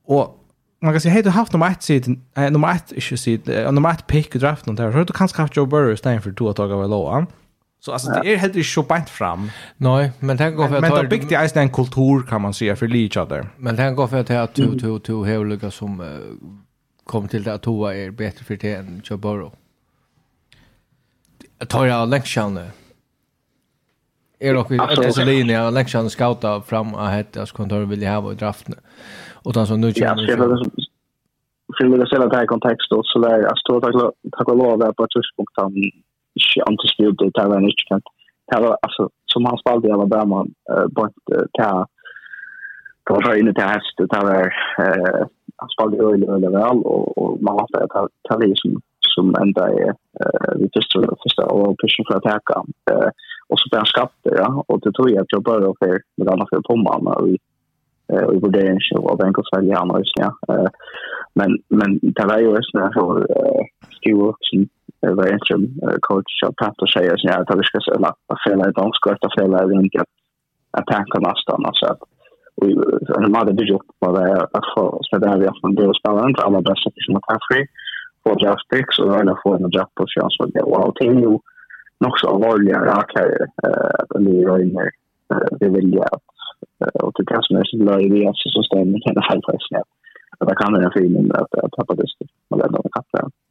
Och man kan säga hej du haft nummer 1 sidan, eh, nummer 1 issue sidan, nummer 1 pick i draften där. Så du kanske haft Joe Burrow istället för två dagar av låg. Mm. Så alltså det är helt inte så bant fram. Nej, men tänk gå för att Men det byggt är en kultur kan man säga för each other. Men tänk gå för att att to to to heliga som uh, kom till det att toa är bättre för det än Choboro. Jag tar jag läxan. Är dock vi att så linje läxan scouta fram att hetta så kontor vill jag ha och draften. Och den som nu känner jag vill jag säga att det här kontext då så där jag står tack och lov på ett tidspunkt ikke antispilte, det var en ikke kjent. Det var, altså, som han spalte i Alabama, uh, bort uh, det var, det var fra inne til hest, det var, uh, han spalte i øyne veldig vel, og, og man valgte at det som, som enda i uh, vi første, første og pushen for å teka. Uh, og så ble han skapt ja, og det tog jeg til å bare for med denne for pommaen, og vi eh och det är ju av enkelt annars ja Eh men men det var ju så när så skivor som var en coach av Pat och säger så att vi ska säga att fela ett omskott och fela det inte att tanka nästan. Alltså att vi hade byggt upp på det att få så där vi har en del spelare, inte alla bästa som att free för Få draft picks och alla får en draft på chans för det. wow team ju nog så allvarliga rakare att vi är in här. Vi vill ju att och det kanske är så löj vi alltså så stämmer det här faktiskt. Att det kan vara en film att tappa det. Man lär dem att tappa det.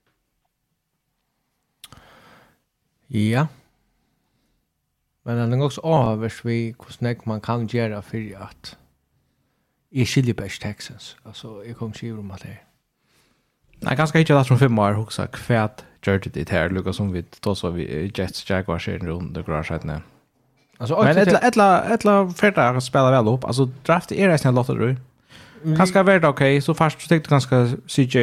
Ja. Men han er også avhørs vi hvordan jeg man kan gjøre for at jeg skiljer best Texans. Altså, jeg kommer ikke om at det Nei, ganske ikke det som fem år hoksa kvæt gjør det her, lukka som vi tog så vi Jets Jaguars er rundt og grønner seg ned. Altså, men ett ett ett första spela väl upp. Alltså draft är det sen låter du. Kanske vart okej så fast tyckte ganska CJ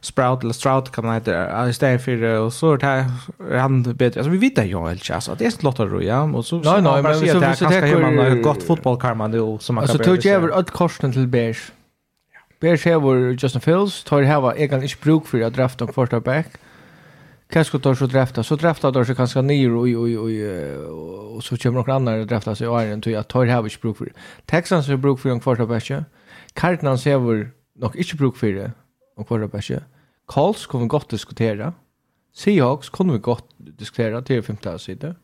Sprout eller Strout kan man inte i stedet för och så är det här han bättre. Alltså vi vet ju helt alltså att det är ett lottar då ja och så Nej nej men så så det kan man gott fotboll kan man då som man kan. Alltså tog över ett korsen till Bears. Bears här var Justin Fields tar det här var egen inte bruk för att drafta en quarterback. Kanske tar så drafta så drafta då så kanske ner och och och och så kommer några andra att drafta sig i Iron till att tar det här var inte bruk för. Texans har bruk för en quarterback. Cardinals har nog inte bruk för det og quarterback. Colts kommer vi godt diskutera. Seahawks kommer vi godt diskutera til femte sida.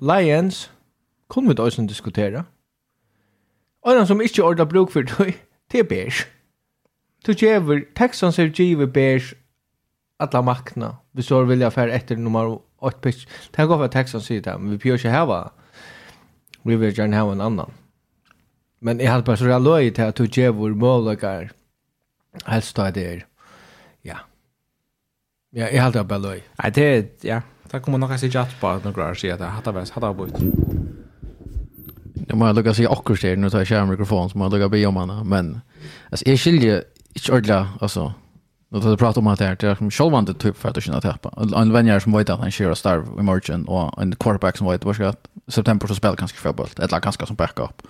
Lions kommer vi også diskutera. Og den som ikke ordner bruk for det, det er Bears. Du gjør Texans er givet Bears alla makna. Vi så vilja färre efter nummer 8 pitch. Tänk av att Texans sier det men vi behöver inte häva. Vi vill gärna häva en annan. Men jeg hadde bare så rätt løy till at du gjør vår helst da det er, ja. Ja, jeg halte opp løy. Nei, det er, ja, Det kommer nok jeg si jatt på noen greier, sier jeg det, hatt av hans, hatt av bort. Jeg må lukka si akkurat det, nå tar jeg kjære mikrofon, så må jeg lukka be om henne, men, altså, jeg skiljer ikke ordentlig, altså, Nu tar vi prata om att det här, det är som självande typ för att du känner tappa. En vänjare som vet att han kör starv i morgon och en quarterback som vet att september så spelar ganska fotboll, eller ganska som backup.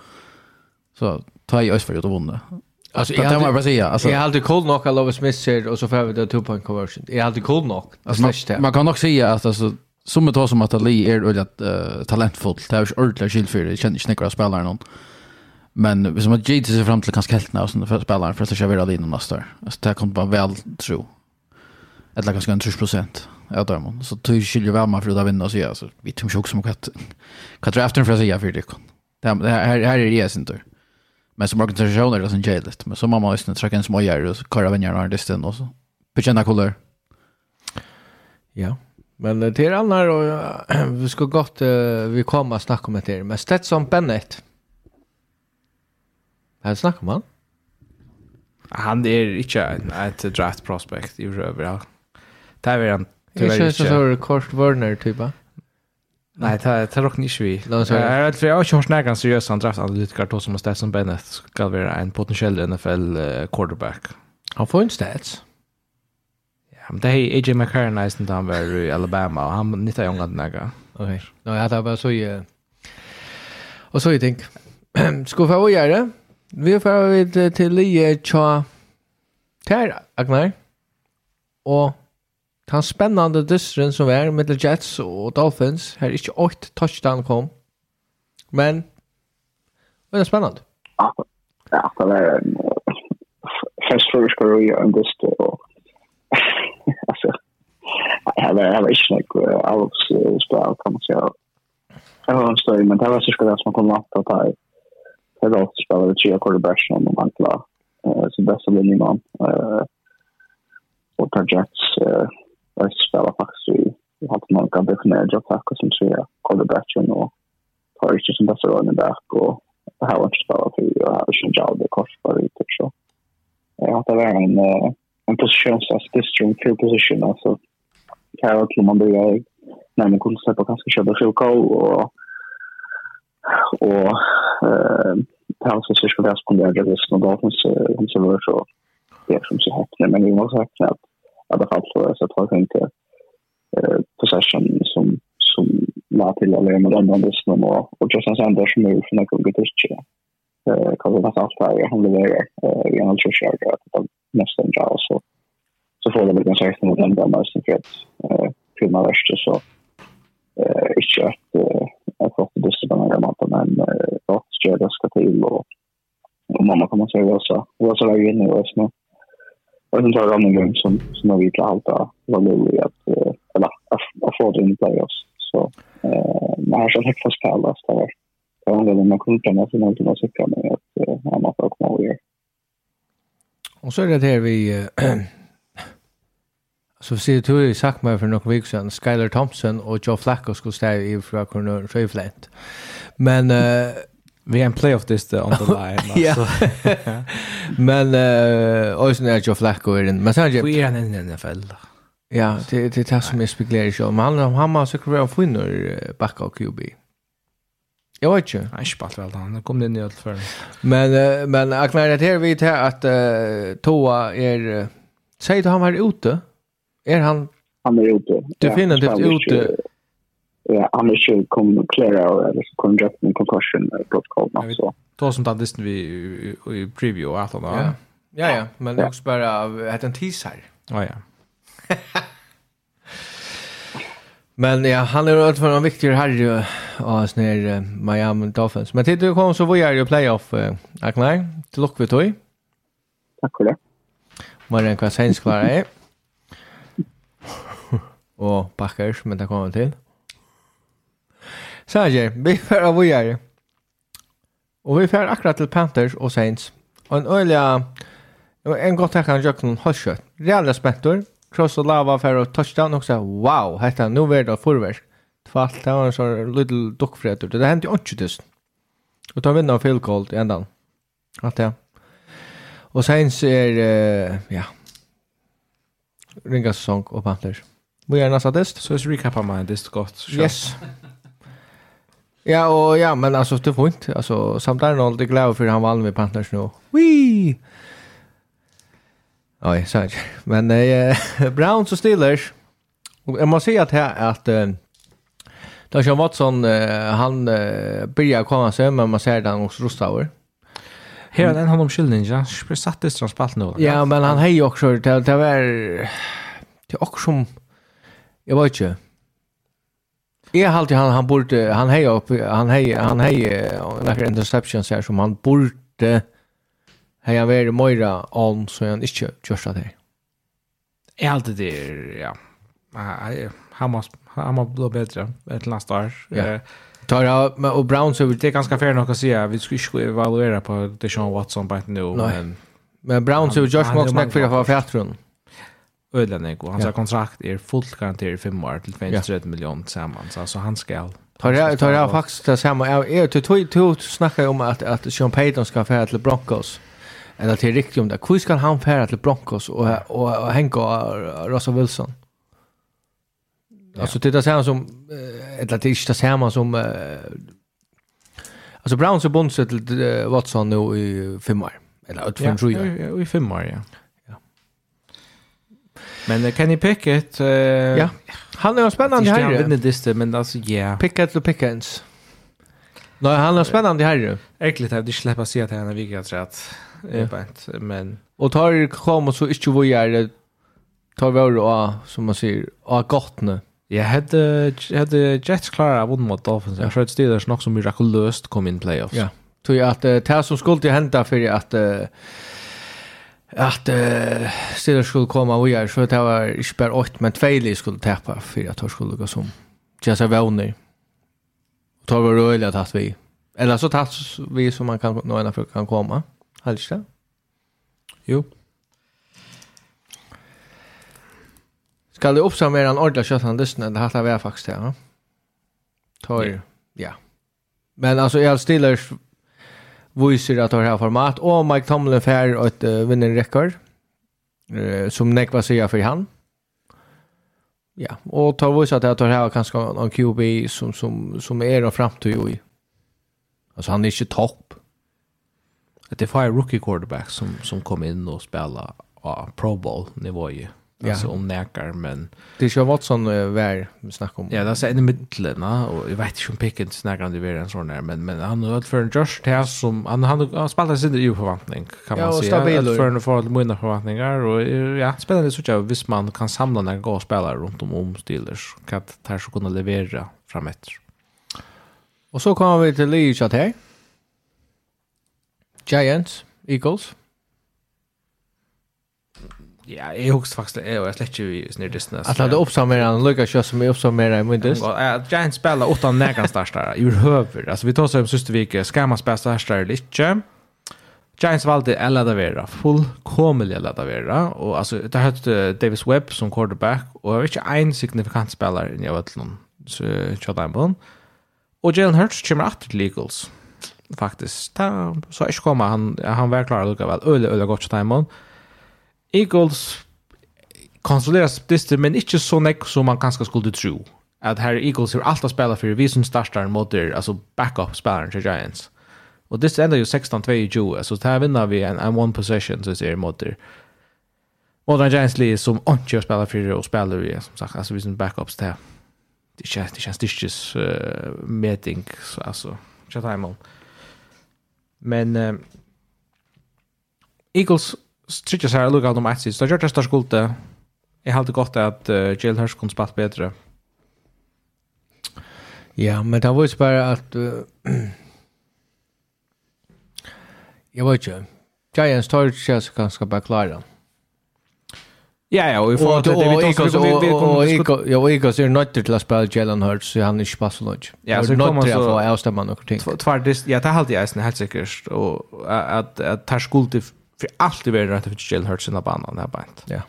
Så ta i oss för att vinna. Alltså jag hade bara säga alltså jag hade cool nog att Lovis Smith ser och så får vi det two point conversion. Jag hade cool nog. Alltså man, man kan nog säga att alltså som det som att Ali är väldigt uh, talentfull. Det är ju ordentligt skill för det känns inte några spelare någon. Men hvis man gitt seg fram til kanskje heltene og sånne spillere, for at det ikke er alene neste år. Altså, det kommer bare vel tro. Eller kanskje en 30 prosent av dem. Så det skiljer vel meg for å vinne og sier, altså, vi tror ikke også om hva det er efter for å si, for det kan. Her er jeg sin tur. Men som organisation är det som jävligt. Men så man måste träcka en småjär och köra vänner och artisten och så. Bekänna kolor. Ja. Men till annar och vi ska gott vi kommer att snacka om det Men Stetson Bennett. Här snackar man. Han är inte ett draft prospect i över. Det är han. Det är inte så kort Werner typ. Nei, det er, rock ni svi. Jag är rädd för jag har kört nägan seriöst han draft analytikere to som Stetson Bennett skal være en potensiell NFL quarterback. Han får en stats. Ja, men det er AJ McCarron nästan da han var i Alabama og han nittar ju något näga. Okej. nå jag tar bara så i... Och så jag tänk. Ska få göra? Vi får vi till Lee tja... Tera Agnar. Och Den spennende dysteren som var med Jets og Dolphins, her er ikke 8 touchdown kom, men det er spennende. Ja, det var en festførersker og en dyster, og altså, jeg var ikke noe avhoppsspill, kan man si, Det var en støy, men det var sikkert det som kom langt at jeg det var også spiller tre quarterbacks som de hantla sin beste linjemann og tar Jets Jag spelar faktiskt i att man kan definiera jobbtack och sen säga kollegatchen och tar inte som bästa rollen back och det här var inte spelat för jag hade sin jobb i korsbarit och så. Jag har tagit en, en position, alltså district field position, alltså här till man börjar när man kunde släppa ganska köpa sjuka och och eh paus så ska vi spendera det som Dolphins som så det som så hackar men vi måste hackar alla fall så så tror jag inte eh possession som som la till alla med den andra som och och Justin Sanders move från att gå till eh kan det vara allt där han levererar eh i en chans att nästan ja så så får det väl kanske inte mot den där mest för att eh kunna värst så. Eh inte att att få det så där man men då ska det ska till och mamma kommer säga så vad så lägger inne och så Og så tror jeg det er noen ganger som, som Norge alt da, var mulig att eh, eller, å få det inn i playoffs. Så eh, man har så hekk fast pæl, det var det var en man kunde med sin ultima sikra med at eh, man får komma över. Och så är det här vi, äh, Så ser du ju sagt mig för några veckor sedan Skyler Thompson och Joe Flacco skulle stäva i från Cornell Flint. Men eh Vi är en playoff this on the line. Ja. Men eh Oisen är ju Flacco är den. Men sen vi är en NFL. Ja, det det tas som är spekulerar ju. Men han han har säkert varit finner backa och QB. Jag vet inte. Han spalt väl han. Kom det ner för. Men uh, men jag klarar det här vid här att uh, Toa är uh, säger du han var ute. Är han Han är ute. Definitivt ute Ja, han är ju kommer att klara eller så kommer jag med concussion protocol protokollet så. Då som da distan vi i preview og alt annet, Ja. Ja ja, men det också bara hade en teaser. Ja ja. Men ja, han är rätt för en viktig herre av oss ner Miami Dolphins. Men tittar du kom så var jag i playoff Agnar. Till luck vi tog. Tack för det. Var en Marian Kvasens klarar det. Och Packers, men det kommer till. Så här, vi får av er. Och vi får akkurat till Panthers och Saints. Och en öliga... En gott här kan jag kunna ha kött. Reala spettor. Cross och lava för och touchdown också. Wow, hetta nu vart det förvärst. Tvalt det var en sån little duckfräter. Det hände ju inte tusen. Och tar vinna av field goal i ändan. Allt det. Och Saints är... Uh, ja. Ringa säsong och Panthers. Vi är nästa test. Så vi recapar man det gott. Yes. Ja, och ja, men alltså det var inte alltså samtidigt är det glad för han vann med Panthers nu. Wee. Oj, så Men eh, Browns och Steelers. Och jag måste säga att här att eh, Deshaun Watson eh, han eh, börjar komma sig men man ser den också Rostauer. Här är den han omskyldning, ja. Precis från spalt nu. Ja, men han har ju också det det var det också som jag vet inte. Jag har alltid han han borde han heja upp han heja han heja några interceptions här som han borde han vara Moira on så han inte just att det. Jag alltid det ja. Han måste han måste bli bättre ett nästa år. Ja. Tar jag och Browns över det är ganska fair nog att säga vi skulle ju evaluera på Deshaun Watson på ett men men Browns över Josh Moxneck för att vara. Ödlenek och hans ja. kontrakt är fullt garanterat 5 år till 230 miljoner tillsammans. Alltså han ska Tar jag tar jag faktiskt det samma. Jag är till två två snackar om att att Sean Payton ska färra till Broncos. Eller till riktigt om det. Hur ska han färra till Broncos och och, och hänga Russell Wilson? Alltså det är samma som eller det är inte samma som uh, alltså Browns är bundet till Watson nu i fem år. Eller ut från tror jag. I fem år, ja. Men Kenny Pickett... Uh, ja, han är en spännande här. Han vinner det men alltså, ja. Yeah. Pickett och Pickens. Nej, han är en spännande herre. Äckligt att de släpper sig att han är viktig att ja. men... Och tar kom och så inte vad gör det tar vi då som man säger, och gott nu. Jag hade, hade Jets klara vunnit mot Dolphins. Jag tror att Steelers nog så mirakulöst kom in playoffs. Ja. Tror jag att det som skulle hända för att at uh, Steelers skulle komme og göra så det var ikke bare 8 men Tvejli skulle tappa for at han skulle gå som Jesse Werner. Og tar var rörliga att vi eller så tatt vi som man kan nå ena för kan komma. det? Jo. Skal det oppsummere en ordentlig kjøtt han lysten det hatt jeg faktisk til, ja? Tar, ja. Men altså, jeg har Steelers viser at det har format. Og Mike Tomlin fær et uh, vinnerrekord, uh, som nekva sier for han. Ja, og tar viser at det har kanskje en QB som, som, som er en fremtid i. Altså, han er ikke topp. Det er fire rookie quarterbacks som, som kom inn og spiller av Pro Bowl-nivået. Ja. Alltså om näkar men det är ju vad som var vi snackar om. Ja, det är en mitten och jag vet inte om Pickens snackar om det är en sån där men men han har för en Josh här som han han, han spelar sin ju förväntning kan man säga. Ja, stabil för en för mina förväntningar och ja, spännande så jag visst man kan samla några goda spelare runt om om Steelers kan ta så kunna leverera framåt. Och så kommer vi till Leeds här. Giants, Eagles. Ja, jeg husker faktisk det, og jeg slett ikke i Snirdissen. At han hadde oppsammer han, lukket ikke som jeg oppsammer i Mindist. Giants spiller åtta nægan starstare, i urhøver. Altså, vi tar seg om Søstervike, skal man spille starstare eller ikke? Giants valgte Ella Davera, fullkomelig Ella vera. og altså, det har hørte Davis Webb som quarterback, og det var ikke en signifikant spiller i Øtlund, så kjødde Og Jalen Hurts kommer alltid til Eagles, faktisk. Da, så ikke kommer han, han var klar lukket vel, øyelig, øyelig godt til Eagles, Eagles kontrolleras dyster, men inte så nekk som man kanskje skulle tro. At her Eagles har allt att spela för vi som startar mot er, alltså backup-spelaren till Giants. Och det enda ju 16-2 i Joe, så här vinner vi en, en one possession så ser mot er. Och den Giants Lee som inte har spelat för och spelar vi, som sagt, alltså vi som backups till. Det känns, det känns dyrkes uh, meting, alltså, tjatt Men uh, Eagles trykker seg her lukket dem ett sist. Da gör det skulde. Jag hade gott att uh, Jill Hirsch kunde spalt bättre. Ja, men det var ju bara att... Uh, jag vet inte. Giants tar ikke seg så ganske bare klare. Ja, ja, og i forhold til det vi tar så vi kommer... Ja, och Igos er nødt till att spela Jalen Hurts, så han är inte bare så. Ja, så kommer så... Nødt til å avstemme noen ting. Ja, det er alltid är helt säkert. Och att at, at her för allt det värre att det Jill Hurts i banan där bant. Ja.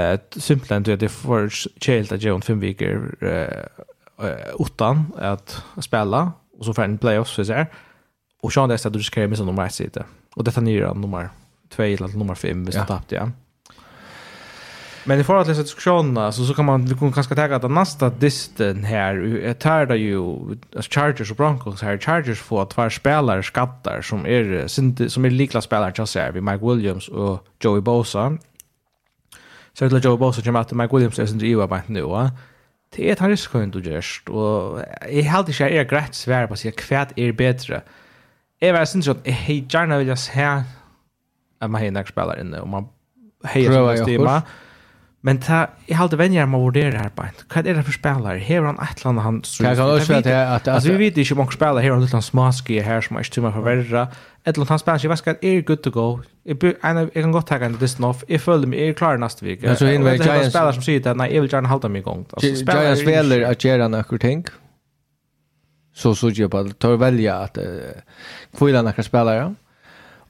Eh simpelt att det för Jill att John fem veckor eh utan att spela och så får en playoffs så där. Och Sean där så du ska missa nummer 1 sitta. Och detta nya nummer 2 eller nummer 5 visst tappade jag. Men i forhold til diskusjonerna så, så kan man vi kan kanskje tenke at den neste disten her tar det jo Chargers og Broncos her. Chargers får tvær spelare skattar som er, som er likla spelare til oss her. Vi Mike Williams og Joey Bosa. Så til Joey Bosa kommer at Mike Williams er sin driva bare nu. Det er et risikoen du gjørst. Og jeg held ikke jeg er greit svære på å si hva er bedre. Jeg var sin at jeg hei gjerne vilja se at man har en spelare inne og man hei som stima. Prøva Men ta i halde med man vurderar här på. Vad är det för spelare? Här har han ett land han så. Jag kan också säga att alltså vi vet inte hur många spelare här har lite Smaski här som är stumma för värre. Ett land han spelar sig vaskar är good to go. Jag kan gott ta en this off. Jag följer mig är klar nästa vecka. Men så in med Giants spelare som säger att nej, jag vill gärna hålla mig igång. Alltså spelare spelar att göra några ting. Så så jag bara tar välja att kvilla några spelare.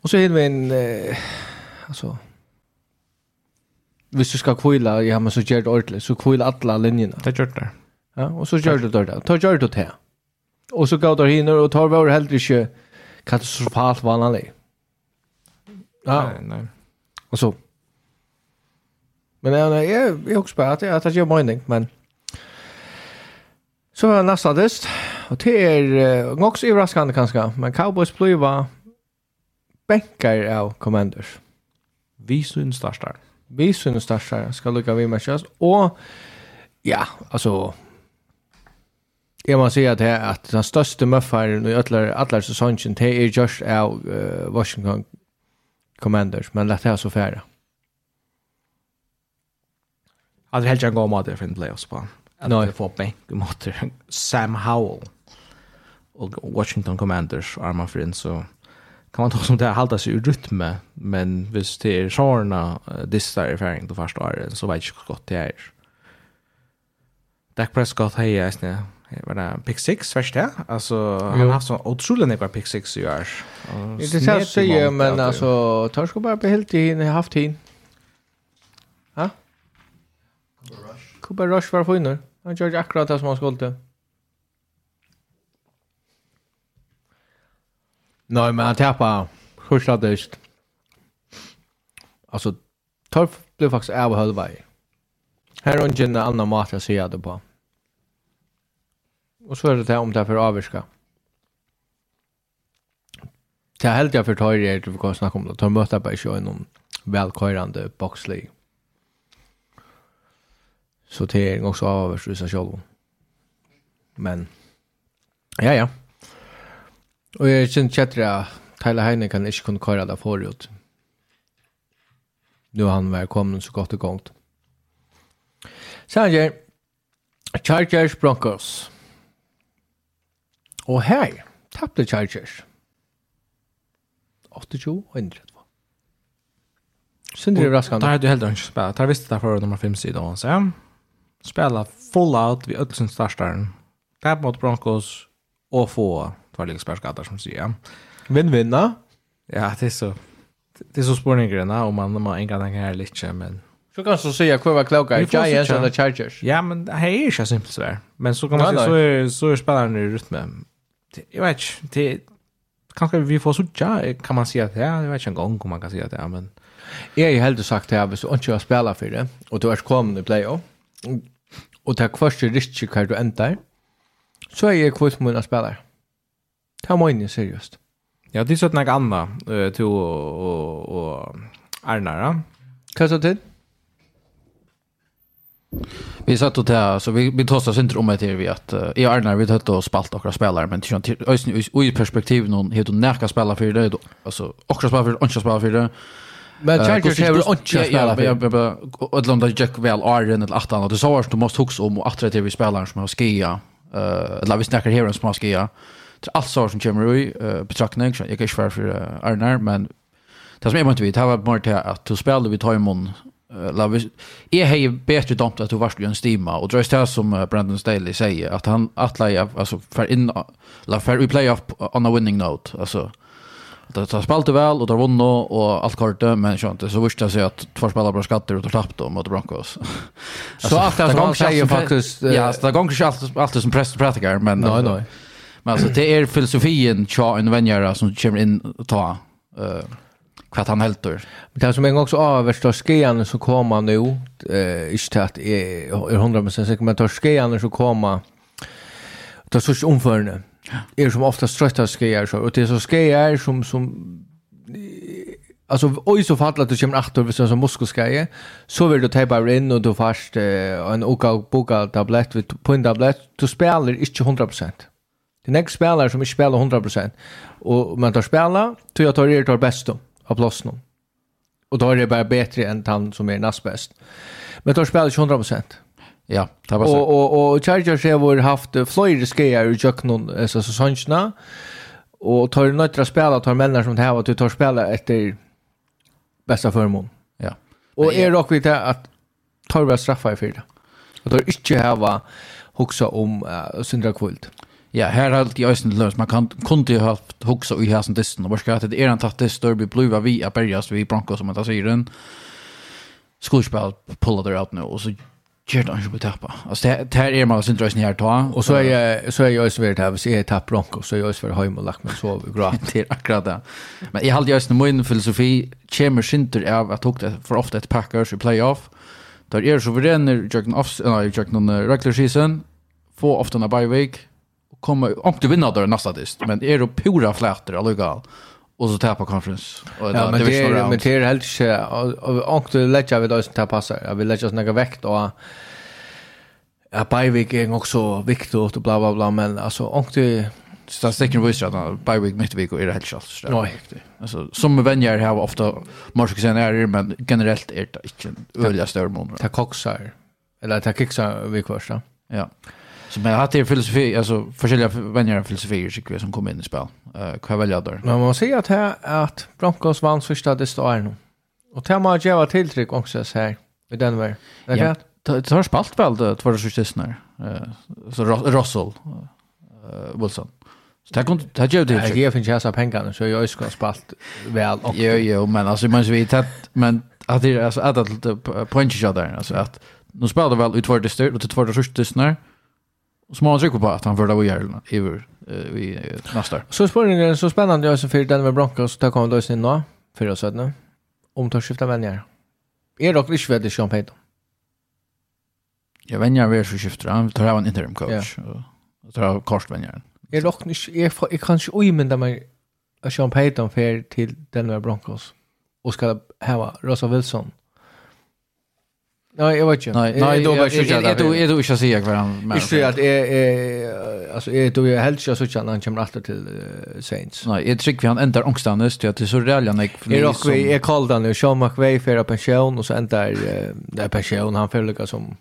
Och så in med en alltså hvis du skal kvila, ja, men så gjør det ordentlig, så kvila alla linjerna. Det gjør det. Ja, og så gjør du det ordentlig. Ta gjør du det. Og så gav du hinner, og tar vår heller ikke katastrofalt vanlig. Ja. Nei, nei. Og så. Men jeg, jeg, jeg, jeg husker bare at jeg, at jeg gjør mening, men så var det neste dist, og det er nok så overraskende kanskje, men Cowboys blir var benker av Commanders. Vi synes det er vi synes starkare skal lucka vi matchas Og ja altså, jeg må si at, det at den største möffaren i alla alla sesongen, det er just av uh, Washington Commanders men det er så färre. Alltså helt jag går mot det för en playoffs på. Att det får bänk mot Sam Howell och Washington Commanders arma för så kan man ta som det halda sig i rytme, men hvis det er sårna distar erfaring det første året, så vet jeg ikke godt det er. Dak Prescott har jeg snill, var det pick 6 först det? Alltså han har haft så otroligt några pick 6 i år. Det är så säga men alltså tar ska bara behält i har haft hin. Ha? Cooper Rush. Cooper Rush var fin nu. Han gjorde akkurat det som han skulle. Nej, men han tappade sjöstadist. Alltså, Torf blev faktiskt av halvväg. Här har en annan mat att säga det på. Och så är det här om det här för avvirska. Det här helt jag förtar er till vi kan snacka om det. De möter bara inte någon välkörande boxlig. Så det är också avviska själv. Men, ja, ja. Og jeg kjenner kjettere at Tyler Heine kan ikke kunne køre det forut. Nå han var kommet så godt og gongt. Sanger, Chargers Broncos. Og her tappte Chargers. 28 og 130. Sindri Raskan. Der er du heller ikke spela. Der visste det for nummer 5 sida hans, ja. Spela full out vi ødelsen starstaren. Tap mot Broncos og få tverrlingsbärska där som säger. Vinn-vinna? Ja, det är så. Det är så spårningarna om man, om man kan tänka här lite, men... Så kan du säga kvar var kloka i Giants eller Chargers. Ja, men det här är ju inte simpelt sådär. Men så kan man säga, så är, så är spelaren i rytmen. Jag vet inte, det... Kanske vi får suttja, kan man säga att ja, jag vet inte en gång om man kan säga att ja, men... Jag har ju hellre sagt det här, hvis du inte har spelat för det, och du har kommande i playoff, och det här kvarste risker du ändar, så är jag kvart med mina spelare. Det var inne seriøst. Ja, det er sånn jeg anna uh, och och och å Arnara. Hva sa du til? Vi satt och där så vi vi tossade inte om det här vi att uh, i Arnar vi hade och spalt några spelare men tjän ösn i perspektiv någon helt och nära spelare för det då alltså också spelare för inte spelare för det Men Chargers har inte spelat. Jag bara Atlanta Jack väl Arden eller att annat. Det sa att du måste huxa om och att det vi spelaren som har skia. Eh eller vi snackar här om som har skia allt så som kommer i uh, betraktning. Jag kan inte svara för uh, Arnar, men det som jag inte vet, det var bara till att du spelade tar Taimon. Uh, jag har ju bättre dömt att du varst en stima. Och det är det som Brandon Staley säger, att han attlar alltså, för in, la, för vi play up on a winning note. Alltså, det har spalt väl och det har vunnit och allt kortet men så inte så visst jag säger att två spelare bra skatter och tar tappt dem mot Broncos. Så att det som säger faktiskt ja, det går inte allt allt som press praktiker men nej nej. Men alltså det är filosofin tja en vänjare som kommer in och ta uh, kvart han helt Men det som en gång så överstår skean så kommer nu eh inte att är 100 säkert men tar skean så kommer det så så omförne. Är som ofta strötta skear så. Och det är så skear som som Alltså oj så fall att du kommer att över som muskelskaje så vill du ta bara in och du fast en oka boka tablett vid på en tablett du spelar inte 100 Det är nästa spelare som inte spelar 100%. Och man tar spela, tror jag tar det tar bäst av plåsen. Och då är det bara bättre än han som är näst bäst. Men tar spelar inte 100%. Ja, det var så. Och, och, och Chargers har haft flera skejer i Jöknon, så säsongerna. Och tar nöjt spela, tar människor som det här, att du tar spela efter bästa förmån. Ja. Och är dock vid det att tar vi straffa i fyra. Och tar inte häva huxa om uh, syndra kvult. Ja, här har alltid ösen löst. Man kan kunde ju haft huxa i häsen distan och bara att det är en tatt det stör blir bluva vi är bergas vi Broncos som att säger den. Skolspel pulla där out nu och så gör det inte på tappa. Alltså det här är man sin drösen här ta och så är jag så är jag svårt här så är tapp Broncos så är jag svårt hem och lagt mig så gråt till akkurat det. Men jag hade ju ösen min filosofi chamber shinter av att hukta för ofta ett Packers i playoff. Där är så vi renner jag off nej jag kan regular season få ofta en bye week kommer om till vinner där nästa dist men är det pura flätter alltså och så tappa conference och ja, men det är men det är helt inte och det lägger vi då så tappa så jag vill lägga några vekt och Ja, Bajvik är också viktigt och bla bla bla, men alltså ångte statistiken visar att Bajvik mitt vik och är det helt kjallt. Nej. Alltså, som vänjer har ofta morskisen är men generellt är det inte öliga större ta Det koksar, eller det kiksar vik först. Ja. Så men jag har till filosofi, alltså forskjelliga vänner av filosofier tycker jag som kommer in i spel. Eh, vad väljer där? Man måste säga att här att Broncos vann första det står nu. Och det att jag var tilltryck också så här i Denver. Det kan det har spalt väl det två sista när. Eh så Russell eh Wilson. Så det kunde det gjorde det. Jag ger finns jag pengarna så jag ska spalt väl och Jo jo men alltså man vet att men att det alltså att att other alltså att nu spelar väl ut vart det står och det två sista när. Och må han trycker på att han för det var jävla över i nästa. Så spårningen så spännande jag så för den Denver Broncos ta kom då sin då för oss att nu om tar skifta vänner. Är dock inte Sean Payton? Jag vänjer vi så skiftar han tar en interim coach. Och tar kort vänjer. Är dock inte är jag kanske oj men där man Payton för till Denver Broncos och ska ha Russell Wilson. Nej, jag vet inte. Nej, nej då vet jag inte. Är du är du inte säga vad han menar. Inte att är är alltså är du är helt jag så han kommer åter till Saints. Nej, jag tycker vi han ändrar ångstandes till att det så reella när Är dock vi är han nu Sean McVay för pension och så ändrar där pension han förlika som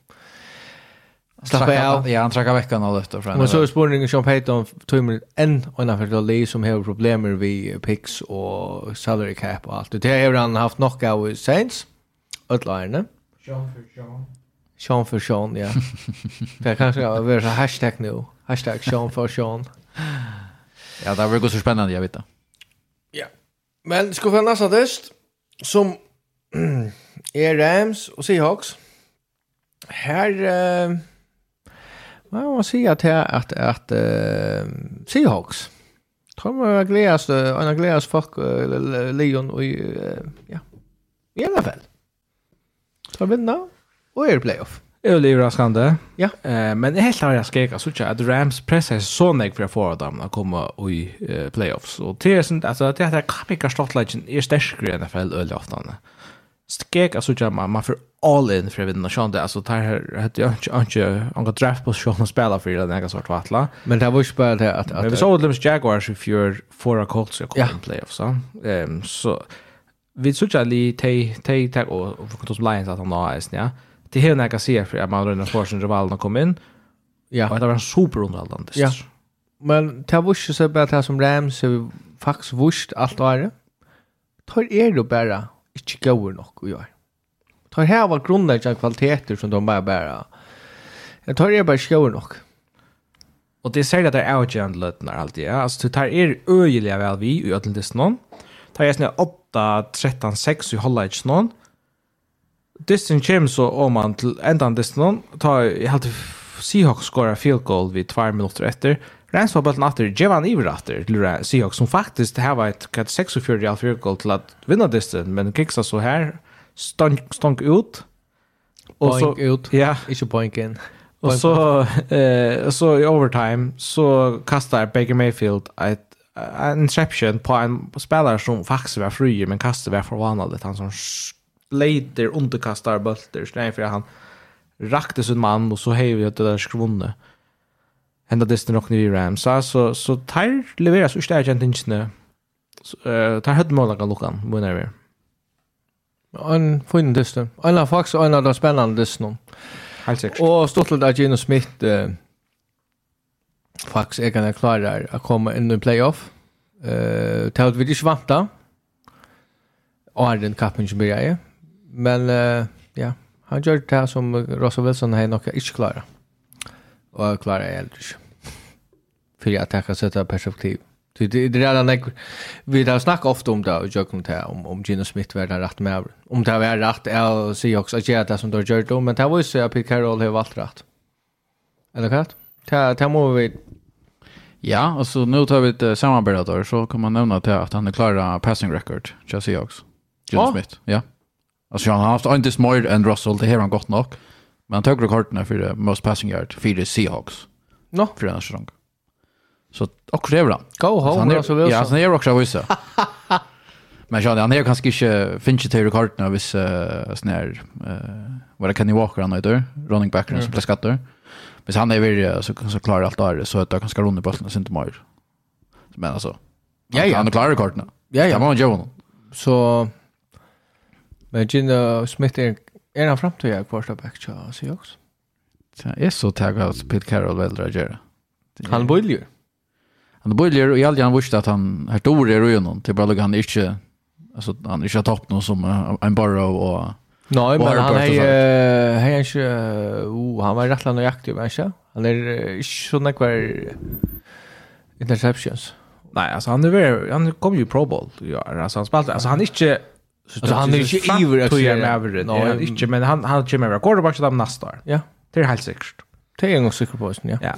Slappa av. Ja, han trackar veckan och löfter fram. Men så är spårningen Sean Payton tog med en och en för det som har problem med picks och salary cap och allt. Det har han haft nog av Saints. Ötlärarna. Mm Sean for Sean. Sean for Sean, ja. Det kanske jag vill så hashtag nu. Hashtag Sean for Sean. Ja, det var ju så spännande, jag vet det. Ja. Men ska vi nästa test som är Rams och Seahawks. Här eh, man måste säga att att att eh, Seahawks Tror man glädjas, en glädjas folk, Leon och ja, i alla fall. Så vinna, och är playoff. Jeg vil överraskande. Ja. Eh, men helt har jag skrevet, så att Rams pressar seg så nek för att få dem att komma i eh, playoffs. Och det är sånt, alltså det här at kan ikke stått leggen i NFL øyelig ofta. Skrevet, så att man, man får all in för att vinna Sean alltså det här hade jag inte han går draft på Sean och spela för den här sort vattla. men det var ju bara det att men vi såg Lims Jaguars if you're for a Colts i kommer playoff så ehm så vi söker li te te te och för kontos Lions att han har är ja. Det här när jag ser för att man runt får sin rival när kom in. Ja. Och det var en superunderhållande. Ja. Men det var ju så bare det som Rams så faktiskt vurst allt var. Tar er då bara inte går nok och gör. Tar här var grundläggande kvaliteter som de bara bara. Jag tar er bara skor nog. Och det säger att det är outjand lötnar alltid. Ja, alltså du tar er öjliga väl vi i ödlendisnon. Tar jag snö upp 13-6 i halvleik noen. Distin kommer så om man til endan distin noen, ta i halte Seahawks skåra field goal vid 2 minutter etter. Rens var bøtten atter, Jevan Iver atter til Seahawks, som faktisk det här 46 ett all field goal til at vinna distin, men kiksa så her, stank, stank ut. Og så, Boink ut, ja. ikke boink inn. Og så, eh, så i overtime så kastar Baker Mayfield et en interception på en spelare som faktiskt var fri men kastar var förvånad han som leder underkastar bulter så för han rakte sin man och så hej vi det där skrvunne hända det nog i Rams. Så så så tar leveras första agent inte eh tar hade mål kan luckan whenever en fin distan en av faktiskt en av de spännande distan Helt sikkert. Og stort til at Gino Smith uh, faktisk er kan klarar å komme inn i playoff. Eh, at vi ikke vant da. Og er den kappen som blir jeg. Men uh, ja, han gjør det som Russell Wilson har nog inte klarat. Og klarar jeg heller ikke. För att jag kan perspektiv. Det det det där när vi har snackat ofta om det och jag inte om om Gino Smith var där rätt med om det var rätt är så också att det som då gör då men det var ju så att Pete Carroll har valt rätt. Eller rätt? Ta ta må vi Ja, alltså nu tar vi ett samarbete där så kan man nämna till att han är klara passing record, Jesse Seahawks. John ah. Smith, ja. Alltså han har haft inte smör än Russell, det här han gott nog. Men han tog rekorderna för det most passing yard, för det Seahawks. No. För den här säsongen. Så också det är bra. Go home, Russell Wilson. Ja, så han är också vissa. Men jag han är kanske inte finns till rekorderna av uh, sån här, uh, vad det kan ni walka han heter, running backer mm. som blir skattar. Mm Men han är väl så så klarar allt där så att jag kan ska bollen sen inte mer. Men alltså. Ja, ja, han klarar korten. Ja, ja, man gör Så men Gina Smith är är han fram till jag quarterback så så också. Så är så taggad Pete Carroll väl där gör. Han börjar. Han börjar och jag han visste att han är stor i rönen till bara han inte alltså han är inte topp någon som en Burrow och Nej, men han är han är ju oh, han var rätt långt aktiv kanske. Han är såna kvar interceptions. Nej, alltså han är han kom ju Pro Bowl. Ja, alltså han spelade alltså han är inte Alltså han är inte iver att säga med över. Nej, inte men han han kommer vara quarterback så nästa år. Ja. Det är helt säkert. Det är jag nog säker på, ja. Ja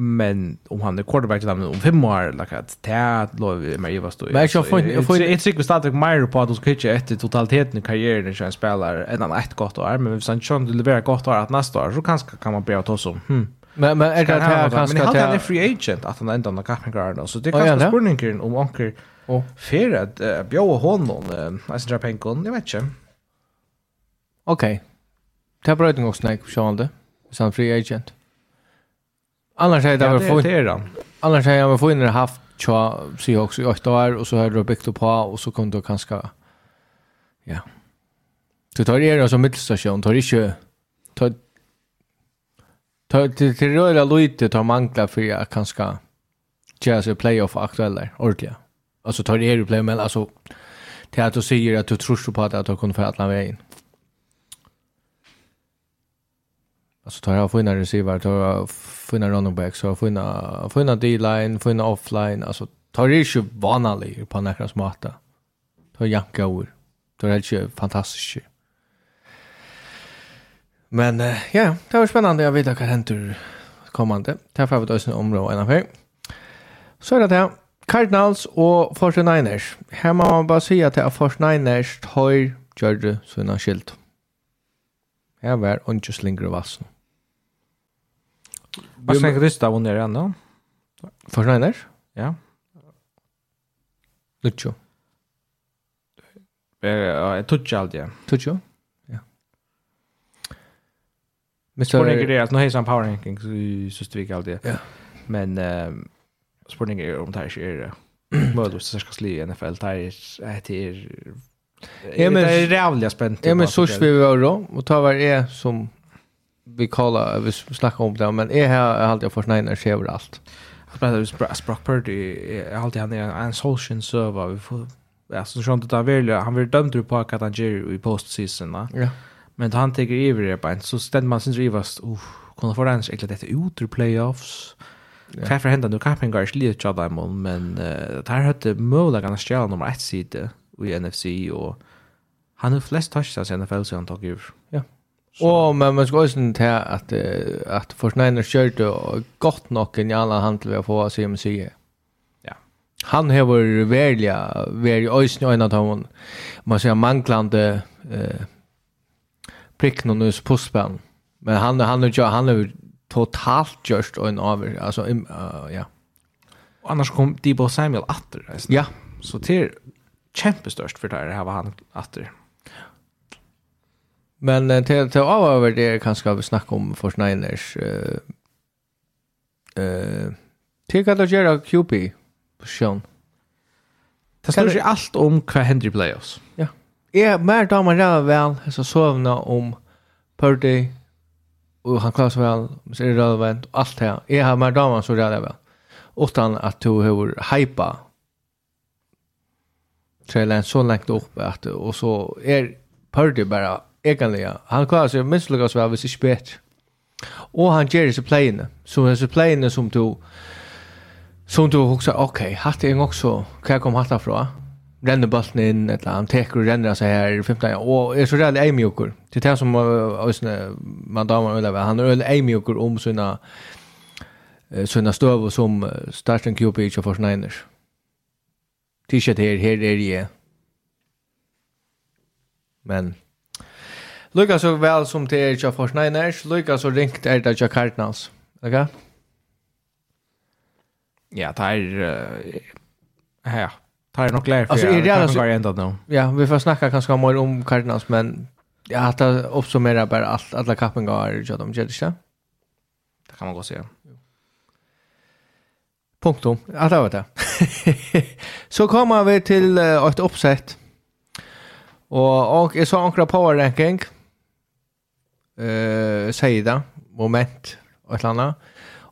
men om han är quarterback till om fem år eller att det lov med Eva står. Men jag får jag får ett cykel starta mer på att de ska totaliteten i karriären som en spelare än han ett gott år men sen kör det leverera gott år att nästa år så kanske kan man börja ta som hm. Men men är det här kanske att han är free agent att han ändå har kappen guard så det kanske spurningen om onkel och för att bjöa honom alltså dra pengar jag vet inte. Okej. Ta brötning också när jag kör det. Sen free agent. Annars hade jag varit fin. Annars hade jag varit fin haft tja Seahawks i åtta år och så har du byggt upp på och så kommer du kanske ja. Du tar det som mittelstation, tar inte tar tar till till röra lite tar mangla för jag kanske tja så playoff aktuella ordliga. Alltså tar det ju play men alltså till att du säger att du tror på att du kan få alla vägen. Alltså tar jag fina receiver, tar jag fina running back så jag fina, fina D-line, fina offline. Alltså tar det inte vanligt på några smarta. Tar janka ur. Tar det inte fantastiskt. Men ja, det var spännande. Jag vet att det händer kommande. Det här får vi ta oss en område innanför. Så är det här. Cardinals og 49ers. Her må man bare si at det er 49ers tøyr gjør det sina skilt. Her var ikke slinger og vassen. Vad ska jag rysta hon är ändå? För Schneider? Ja. Lucho. Eh, jag touchar allt ja. Touchar? Ja. Men så är det att nu har han power ranking så så stryker allt det. Ja. Men ehm Sporting är om det här är möjligt så ska sli i NFL där är det är Ja men det är rävliga spänt. Ja men så vi var då och ta var är som vi kallar vi snackar om det men är här har jag försnäna sig överallt. Jag pratar om Brock Purdy är alltid han är en solution server vi får ja så inte där väl han vill dömd på att han ger i postseason va. Ja. Men han tar över det på så ständ man syns rivast oh kunna få den egentligen detta ut ur playoffs. Yeah. Kaffer hända nu kapen går lite jag där men det här hade möjligen att stjäla nummer 1 sida i NFC och han har flest touchdowns i NFL så han tog över. Ja. Yeah. Och men man ska ju inte här att att Forsnäner körde gott nog en annan handel vi få se om sig. Ja. Han har varit välja väldigt ösn en av dem. Man ser manglande eh prick någon us. Men han han har han har totalt just en över alltså ja. Annars kom Debo Samuel åter. Ja. Så till kämpestörst för det här var han åter. Men eh, till till över det kanske vi snacka om för Niners eh eh till då gera QB på. Det står ju allt om hva Henry playoffs. Ja. Är mer damer där väl så sovna om Purdy och han klarar sig väl, så är det relevant och allt det. Jag har mer damer så där väl. Utan att du har hypa trailern så långt upp att och så är Purdy bara egentlig. Han klarar sig minst lika svært hvis ikke bedre. Och han ger sig pleiene. Så disse pleiene som du som du husker, ok, hatt er också, kan jag komma hatt herfra? Renner bulten inn, eller han teker og renner seg her i 15 år, og er så reall eimjoker. Det er det som uh, man damer øyler ved, han er øyler eimjoker om sina såna støv som starten QP i for Niners. T-shirt her, her er jeg. Men Lukka så vel som till er jag för Niners, lukka så ringt er det jag Cardinals. Okej? Ja, det är ja, det är nog klart för. det är så ända nu. Ja, vi får snacka kanske mer om Cardinals men jag har att uppsummera bara allt alla kappingar jag de gör det. Det kan man gå se. Punktum. Ja, det var det. så kommer vi til uh, et oppsett. Og, og jeg så ankra power ranking uh, säger det, moment och ett annat.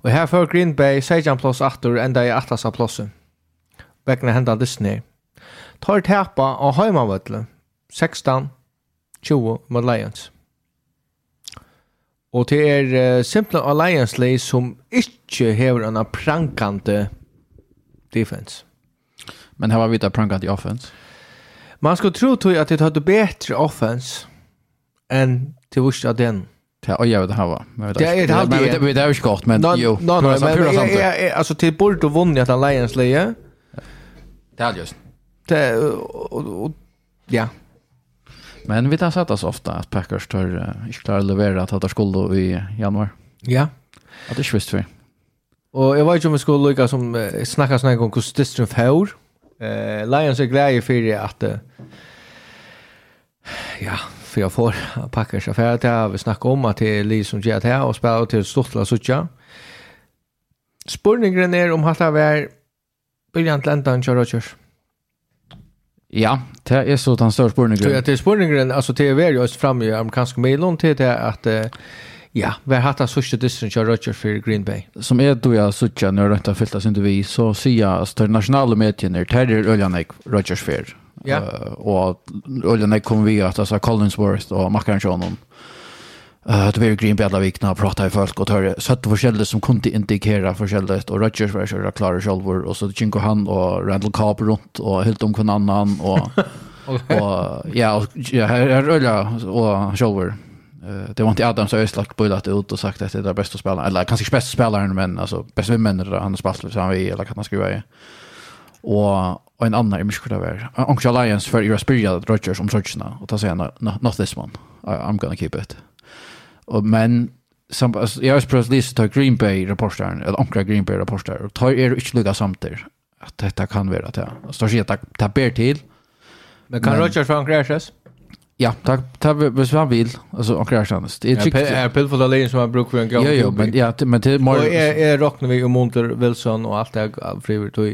Och här för Green Bay Sejan plus åter ända i 8 åtta plussen. Vägna hända Disney. Tar täpa och hemmavallen 16 20 mot Lions. Og det er uh, simpelthen Alliance-leg som ikke hever en prankante defense. Men här var vi där da i offense? Man skulle tro til at det hadde bedre offense enn till vurs av den. Ja, jag vet det här hava. Det är det alltid. Men det är ju skott men jo. Nej, men alltså till bort och vunnit att Lions leje. Det är just. Det och ja. Men vi tar satt oss ofta att Packers tar inte klarar att leverera att ta skuld i januari. Ja. Att det är svist för. Och jag vet ju om vi skulle lycka som snackas någon gång kus district four. Eh Lions är glada för att ja, för jag får packa sig för att jag vill snacka om att det är Lee som gör det här och spelar till Stortla Sucha. Spurningen är om att det är briljant läntan kör Rogers. Ja, det är så att han stör spurningen. Att det är spurningen, alltså det är väl just fram i amerikanska medlån till det att Ja, vi har hatt av sørste distrin kjør Rodgers for Green Bay. Som er du ja sørste når har fyllt oss inte vi, så sier jeg at de nasjonale medierna er terror øljanek Rodgers for. Ja. Uh, och när kom vi att alltså Collinsworth och Macaron Eh det var ju Green Bella vikna prata i folk och hörde sött att forskjellige som kunde indikera forskjelligt och Rogers var så klara självor och så Jinko han och Randall Cobb runt och helt om kon annan och och ja och ja rulla och självor. Eh det var inte Adam så öslagt på att ut och sagt att det är bästa spelaren eller kanske bästa spelaren men alltså bästa vinnare han spelat så han vi eller kan han skriva i. Och och en annan i mycket över. Anka Alliance för Ira Spirja Rogers om sådana och ta sig no, not this one. I, I'm gonna keep it. Och men som jag har språs list till Green Bay rapporter eller anka Green Bay rapporter och tar er inte samt samtidigt att detta kan vara det. Så så att ta ber till. Men kan Rogers från crashes? Ja, tack. Ta hvis man vill. Alltså och crashas. Det är tycker jag är pill för det som som man brukar en gång. Jo, jo, men ja, men det är mer är rocknar vi och Monter Wilson och allt det frivilligt och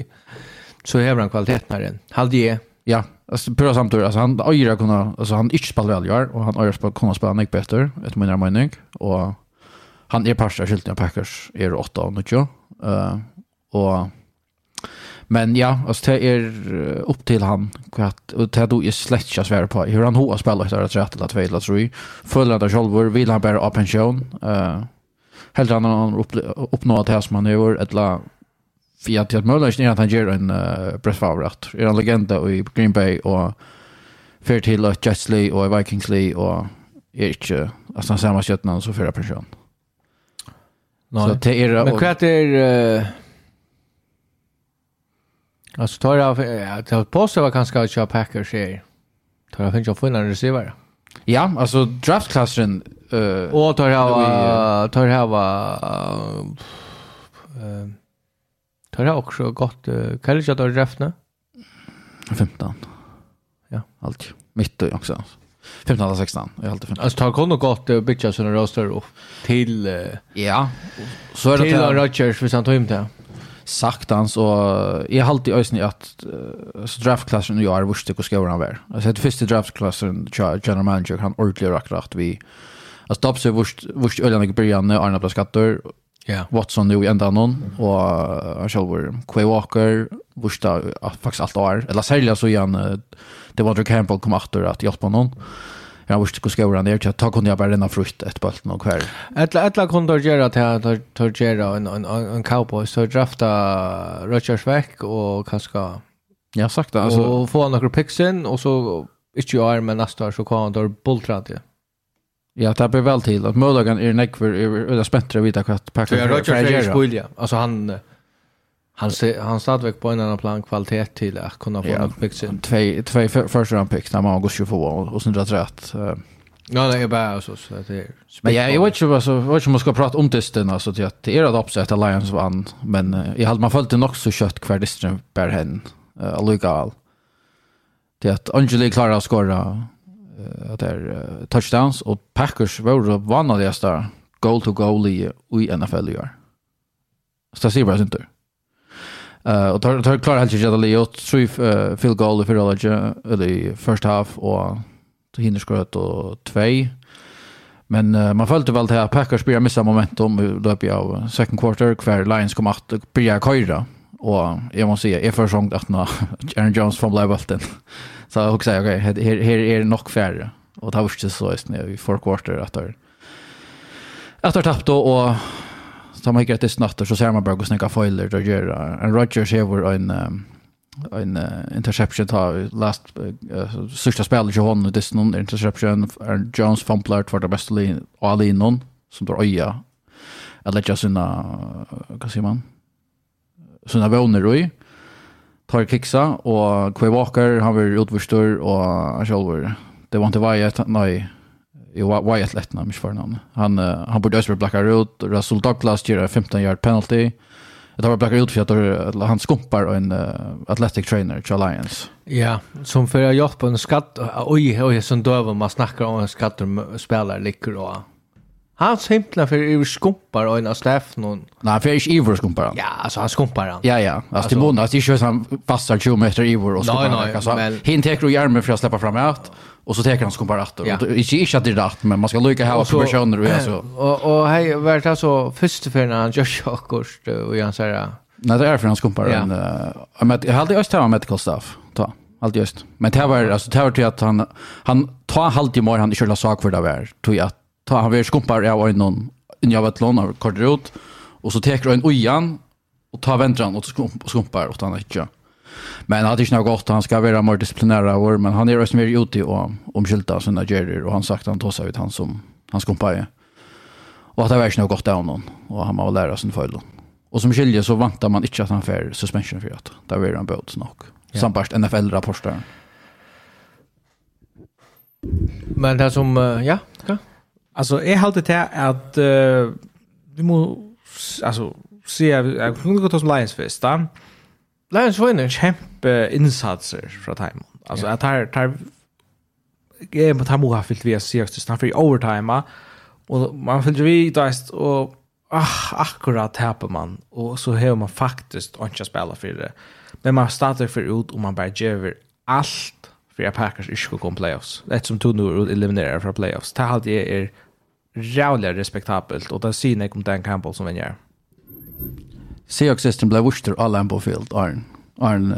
så har han kvaliteten här än. Halde jag. Ja, alltså på samma alltså han öra kunna alltså han inte spelar väl gör och han öra spelar kunna spela mycket bättre ett mindre mening och han är pastor skyldig Packers är 8 och 9 eh och men ja alltså det är upp till han att och det då är släckas vara på hur han har spelat där att rätt att två tror jag fulla det själva vill han bara pension eh helt annan uppnå det här som han gör eller för att jag är att han ger en uh, Brett Favre att är en legend i Green Bay och för till att Jets Lee och Vikings Lee och är inte alltså samma kött någon så förra person. Nej. Så det är Men kvart är uh, Alltså tar jag att jag påstår att kanske att köra Packers här. Tar jag finns jag finna en receiver. Ja, alltså draftklassen eh uh, och tar jag tar jag eh Tar jag också gott uh, kallis jag då räfna? 15. Ja, allt. Mitt också. 15 eller 16. Jag har alltid 15. Alltså tar kon och gott uh, bitcha såna röster upp till uh, ja. Så är det till Rodgers för sant hem där. Sagt han så jag har alltid ösn att uh, så draftklassen och jag är vurst det ska vara där. Alltså det första draftklassen general manager han ordentligt rakt rakt vi Alltså Dobbs är vurst, vurst öljande i början när Arna blev Yeah. Watson nu i enda någon och han själv Quay Walker vursta faktiskt allt år eller sälja så igen det var Campbell kom åter att hjälpa någon jag visste hur ska han där ta kunde jag bara denna frukt ett bulten och kväll ett ett kunde göra att ta tar göra en en en cowboy så drafta Roger veck och kanske jag sagt alltså och få några pixen och så inte jag men nästa år så kan han då bultra det Ja, det blir väl till att Mölagan är nekver är öda späntare att vita vad packa. Ja, göra. Jag rör ja. Alltså han han ser han stadväck på en annan plan kvalitet till att kunna få ja, något pick sin. Två två första round pick när man går 22 och, och sen rätt rätt. Nej, nej, bara så så det är. Men jag vet inte vad så vad man ska prata om testen alltså till att det är att uppsätt Alliance vann, men i hade man följde det också kött kvar distren per hen. Uh, Allugal. Det att Angeli klarar att skora att det är touchdowns och Packers var det vanligaste goal to goal i, i NFL i år. Så det ser bara inte. Uh, och tar, tar klar helt ikke at det Leo tre uh, field goal i förra laget eller i first half och hinner skrøt och två. Men uh, man følte väl til at Packers började missa momentum i løpet av second quarter hver Lions kom att börja köra Och jag måste säga, jag försångt att nå, Aaron Jones från Blåbulten. Så jag också säger, okej, okay, här, här är det nog färre. Och det var inte så just nu i four quarter att det att det tappt och, och så man gick rätt snatter så ser man bara gå snäcka foiler då gör en Rodgers här var en en interception ta last uh, sista spelet ju hon det någon interception Aaron Jones fumbler för det bästa linjen och all in någon som då öja att lägga sina vad säger man sina vänner i, tar kiksa, och Quay Walker, han var utvurstor, och han själv det var inte Wyatt, nej jo, Wyatt Lettna, mis for navnet. Han, han burde også bli ut, Russell Douglas gjør 15-yard penalty, Det var blackout för att han skumpar en uh, athletic trainer till Alliance. Ja, som för att på en skatt. Oj, oj, som döver man snackar om en skatt och spelar lyckor och Han simpla för över skumpar och en av Stefan. Nej, för är över skumpar. Ja, alltså han skumpar han. Ja, ja. Alltså det månads det är ju han passar 20 meter över och skumpar. Nej, nej, alltså, men... Han tar ju armen för att släppa fram åt och så tar han skumpar åt. Ja. Och inte inte att det är rätt, men man ska lycka här och så kör alltså. Och och hej vart alltså första för när han gör chokost och han säger Nej, det är för han skumpar ja. en uh, jag hade just här med medical staff. Ta. Allt just. Men det var alltså det var till att han han tar halt i morgon han körde sak för det var. Tog jag att ta han vi skumpar av øynene någon en jag vet lån av kortet ut, og så tar en ojan och tar väntran och skumpar, åt han inte. Men han hade ikke noe han ska vara mer disiplinæra vår, men han är ju mer ute och omkylta sina gjerrer, och han sagt han tossar ut han som han skumpar i. Og at det var inte noe godt av någon och han må lära sin følge. Och som skilje så vantar man inte att han får suspension för att det var en bøt nok. Ja. Sambarst NFL-rapporter. Men det som, ja, okay. Alltså är halt det att uh, vi må alltså se jag kunde gå till Lions först då. Lions vinner champ insatser från time. Alltså att här tar game på tamu har fyllt via sex till för overtime och man fyller vi dast och ah akkurat tappar man och så har man faktiskt inte spela för det. Men man startar för ut och man bara ger allt för att Packers inte ska komma playoffs. Det som tog nu eliminerar från playoffs. Det här är jävligt respektabelt och det syns inte om Dan Campbell som vinner. Seahawks system blev vuxter alla en på field Arn. Arn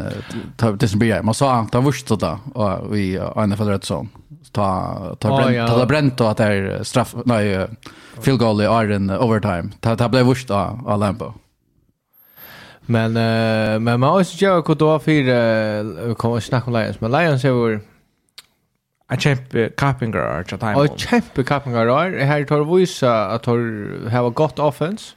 det som blir man sa han tar vuxter då och vi Arn för rätt sån. Ta ta bränt ta bränt att det är straff nej field goal i Arn overtime. Ta ta blev vurst då en. Men men man måste ju också då för kommer snacka om Lions men Lions är en kjempe kappingar til time. Og kjempe kappingar er. Her tar vi vise at hun har gott offense.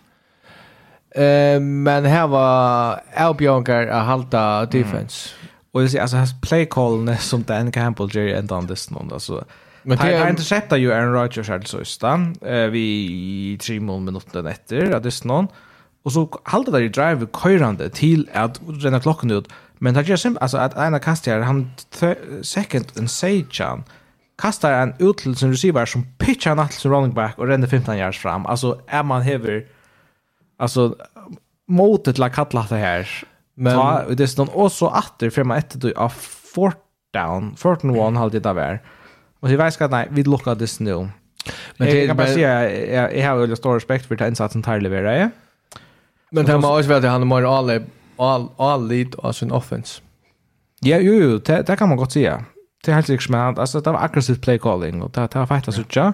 Uh, men her var avbjørngar å halda defense. Og Och det är alltså hans play call som Dan Campbell Jerry an Dan Diston alltså. Men det är inte sett att ju Aaron Rodgers här så stan eh vi tre mål minuten efter att Diston och så håller där i drive körande till att den klockan ut Men det är simpelt alltså att ena kastar han second and Sejan kastar en ut till sin receiver som pitchar han till sin running back och ränner 15 yards fram. Alltså är man hever alltså motet till att kalla det här. Men ta, det är någon också åter för man ett av fort down. 14-1 halvtid av er. Och jag vet att nej, vi lockar det nu. Men det kan bara säga jag har väl stor respekt för den insatsen Tyler levererar. Men det måste vara att han har mer all, all lead av sin offense. Ja, jo, jo, det, det kan man godt säga. Det är helt riktigt smärt. alltså det var aggressivt play calling och det, det var faktiskt så tja.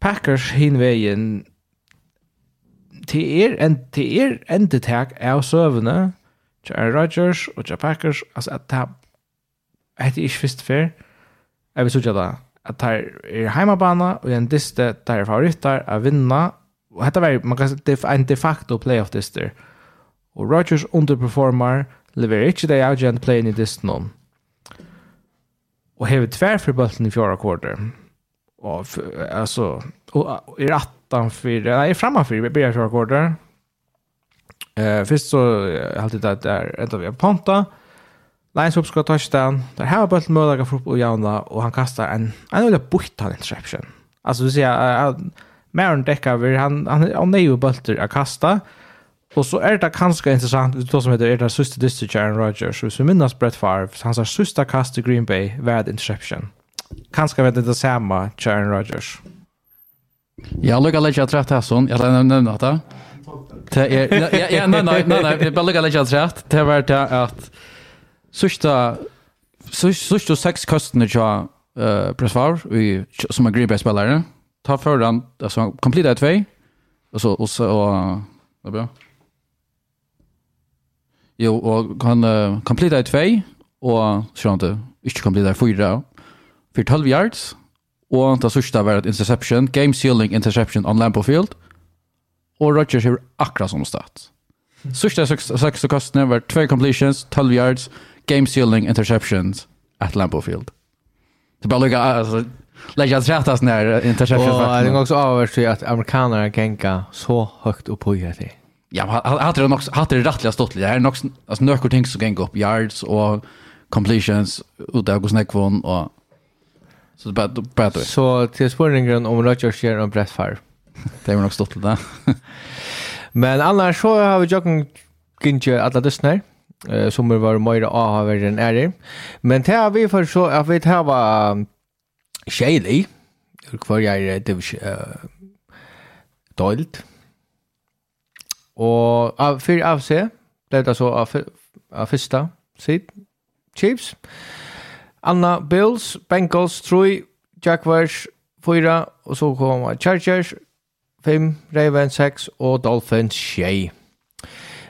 Packers hinvägen till er, en till er en detak av serverna till Rodgers och till Packers alltså att det är inte först för jag vill säga det att det är hemmabana och en diste där är favoritter att vinna och detta var man kan säga det är en de facto playoff diste og Rodgers underperformar, leverer ikke det avgjent playen i distan Og hever tvær for bulten i fjorda kvarter. Og altså, og i rattan for, nei, framan for, blir fjorda kvarter. Uh, først så uh, alltid det at der enda vi er ponta. Lions uppskott touchdown. Der har bulten møllaga for opp og jauna, og han kastar en, en veldig bortan interception. Altså, du sier, uh, Maron Decker, han, han, han, han er jo bulter å kasta, og Och så är det ganska intressant, det som heter Erna sista district Aaron Rodgers, och så minnas Brett Favre, hans sista kast i Green Bay var ett interception. Kanske vet det det samma Aaron Rodgers. Jag lukar lägga trätt här sån, jag lär nämna det. Det är, ja, ja, nej, nej, nej, nej, jag bara lukar lägga trätt. Det var det att sista, sista sex kasten jag uh, Brett Favre, som är Green Bay-spelare, Ta föran, alltså, kompletta två, och så, och så, och, och, och, och, och, och, och, Jo, og kan uh, kompleta i tvei, og sånn ikke kompleta i fyra, for 12 yards, og det sørste var et interception, game sealing interception on Lambeau Field, og Rodgers hevur akkurat som start. Sørste seks kostene var 2 completions, 12 yards, game sealing interceptions at Lambeau Field. Det bara lukka, alltså, lägga att rätta sån här interception. Och det är också avvärst att amerikanerna gänga så högt upp på det ja, hade det nog hade det rättliga stått lite. Det är nog alltså några ting som gäng upp yards och completions, ut där går snäckvon och så det bara det. Så till spårningen om Rodgers gjør en brett Favre. det är nog stått lite. Men annars så har vi jocken gynnsje alla døstene Uh, som var mer avhaver enn ærer. Men det har vi for så, at vi tar var kjeilig, hver jeg er divisjon, uh, dolt. Og av, for AFC ble det så av, av fyrsta sitt, Chiefs. Anna Bills, Bengals, Troy, Jaguars, Fyra, og så kom Chargers, 5, Ravens, 6, og Dolphins, 6.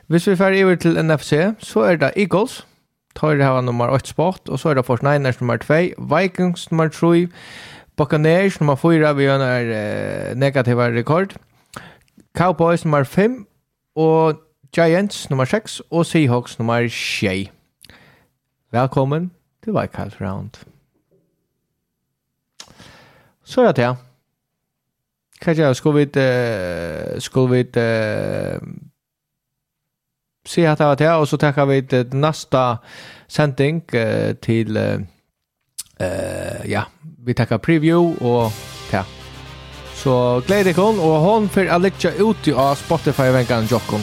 Hvis vi fer over til NFC, så er det Eagles, tar det her nummer 8 spot, og så er det Force Niners nummer 2, Vikings nummer 3, Buccaneers nummer 4, vi gjør en negativ rekord, Cowboys nummer 5, og Giants nummer 6 og Seahawks nummer 6. Velkommen til Wildcard Round. Så er det her. Hva gjør jeg? Skal vi uh, skal vi uh, se at det var det, og så takker vi til neste sending uh, til uh, ja, vi takker preview og Så gleder jeg og hånd for å lykke ut av Spotify-venkene Jokken.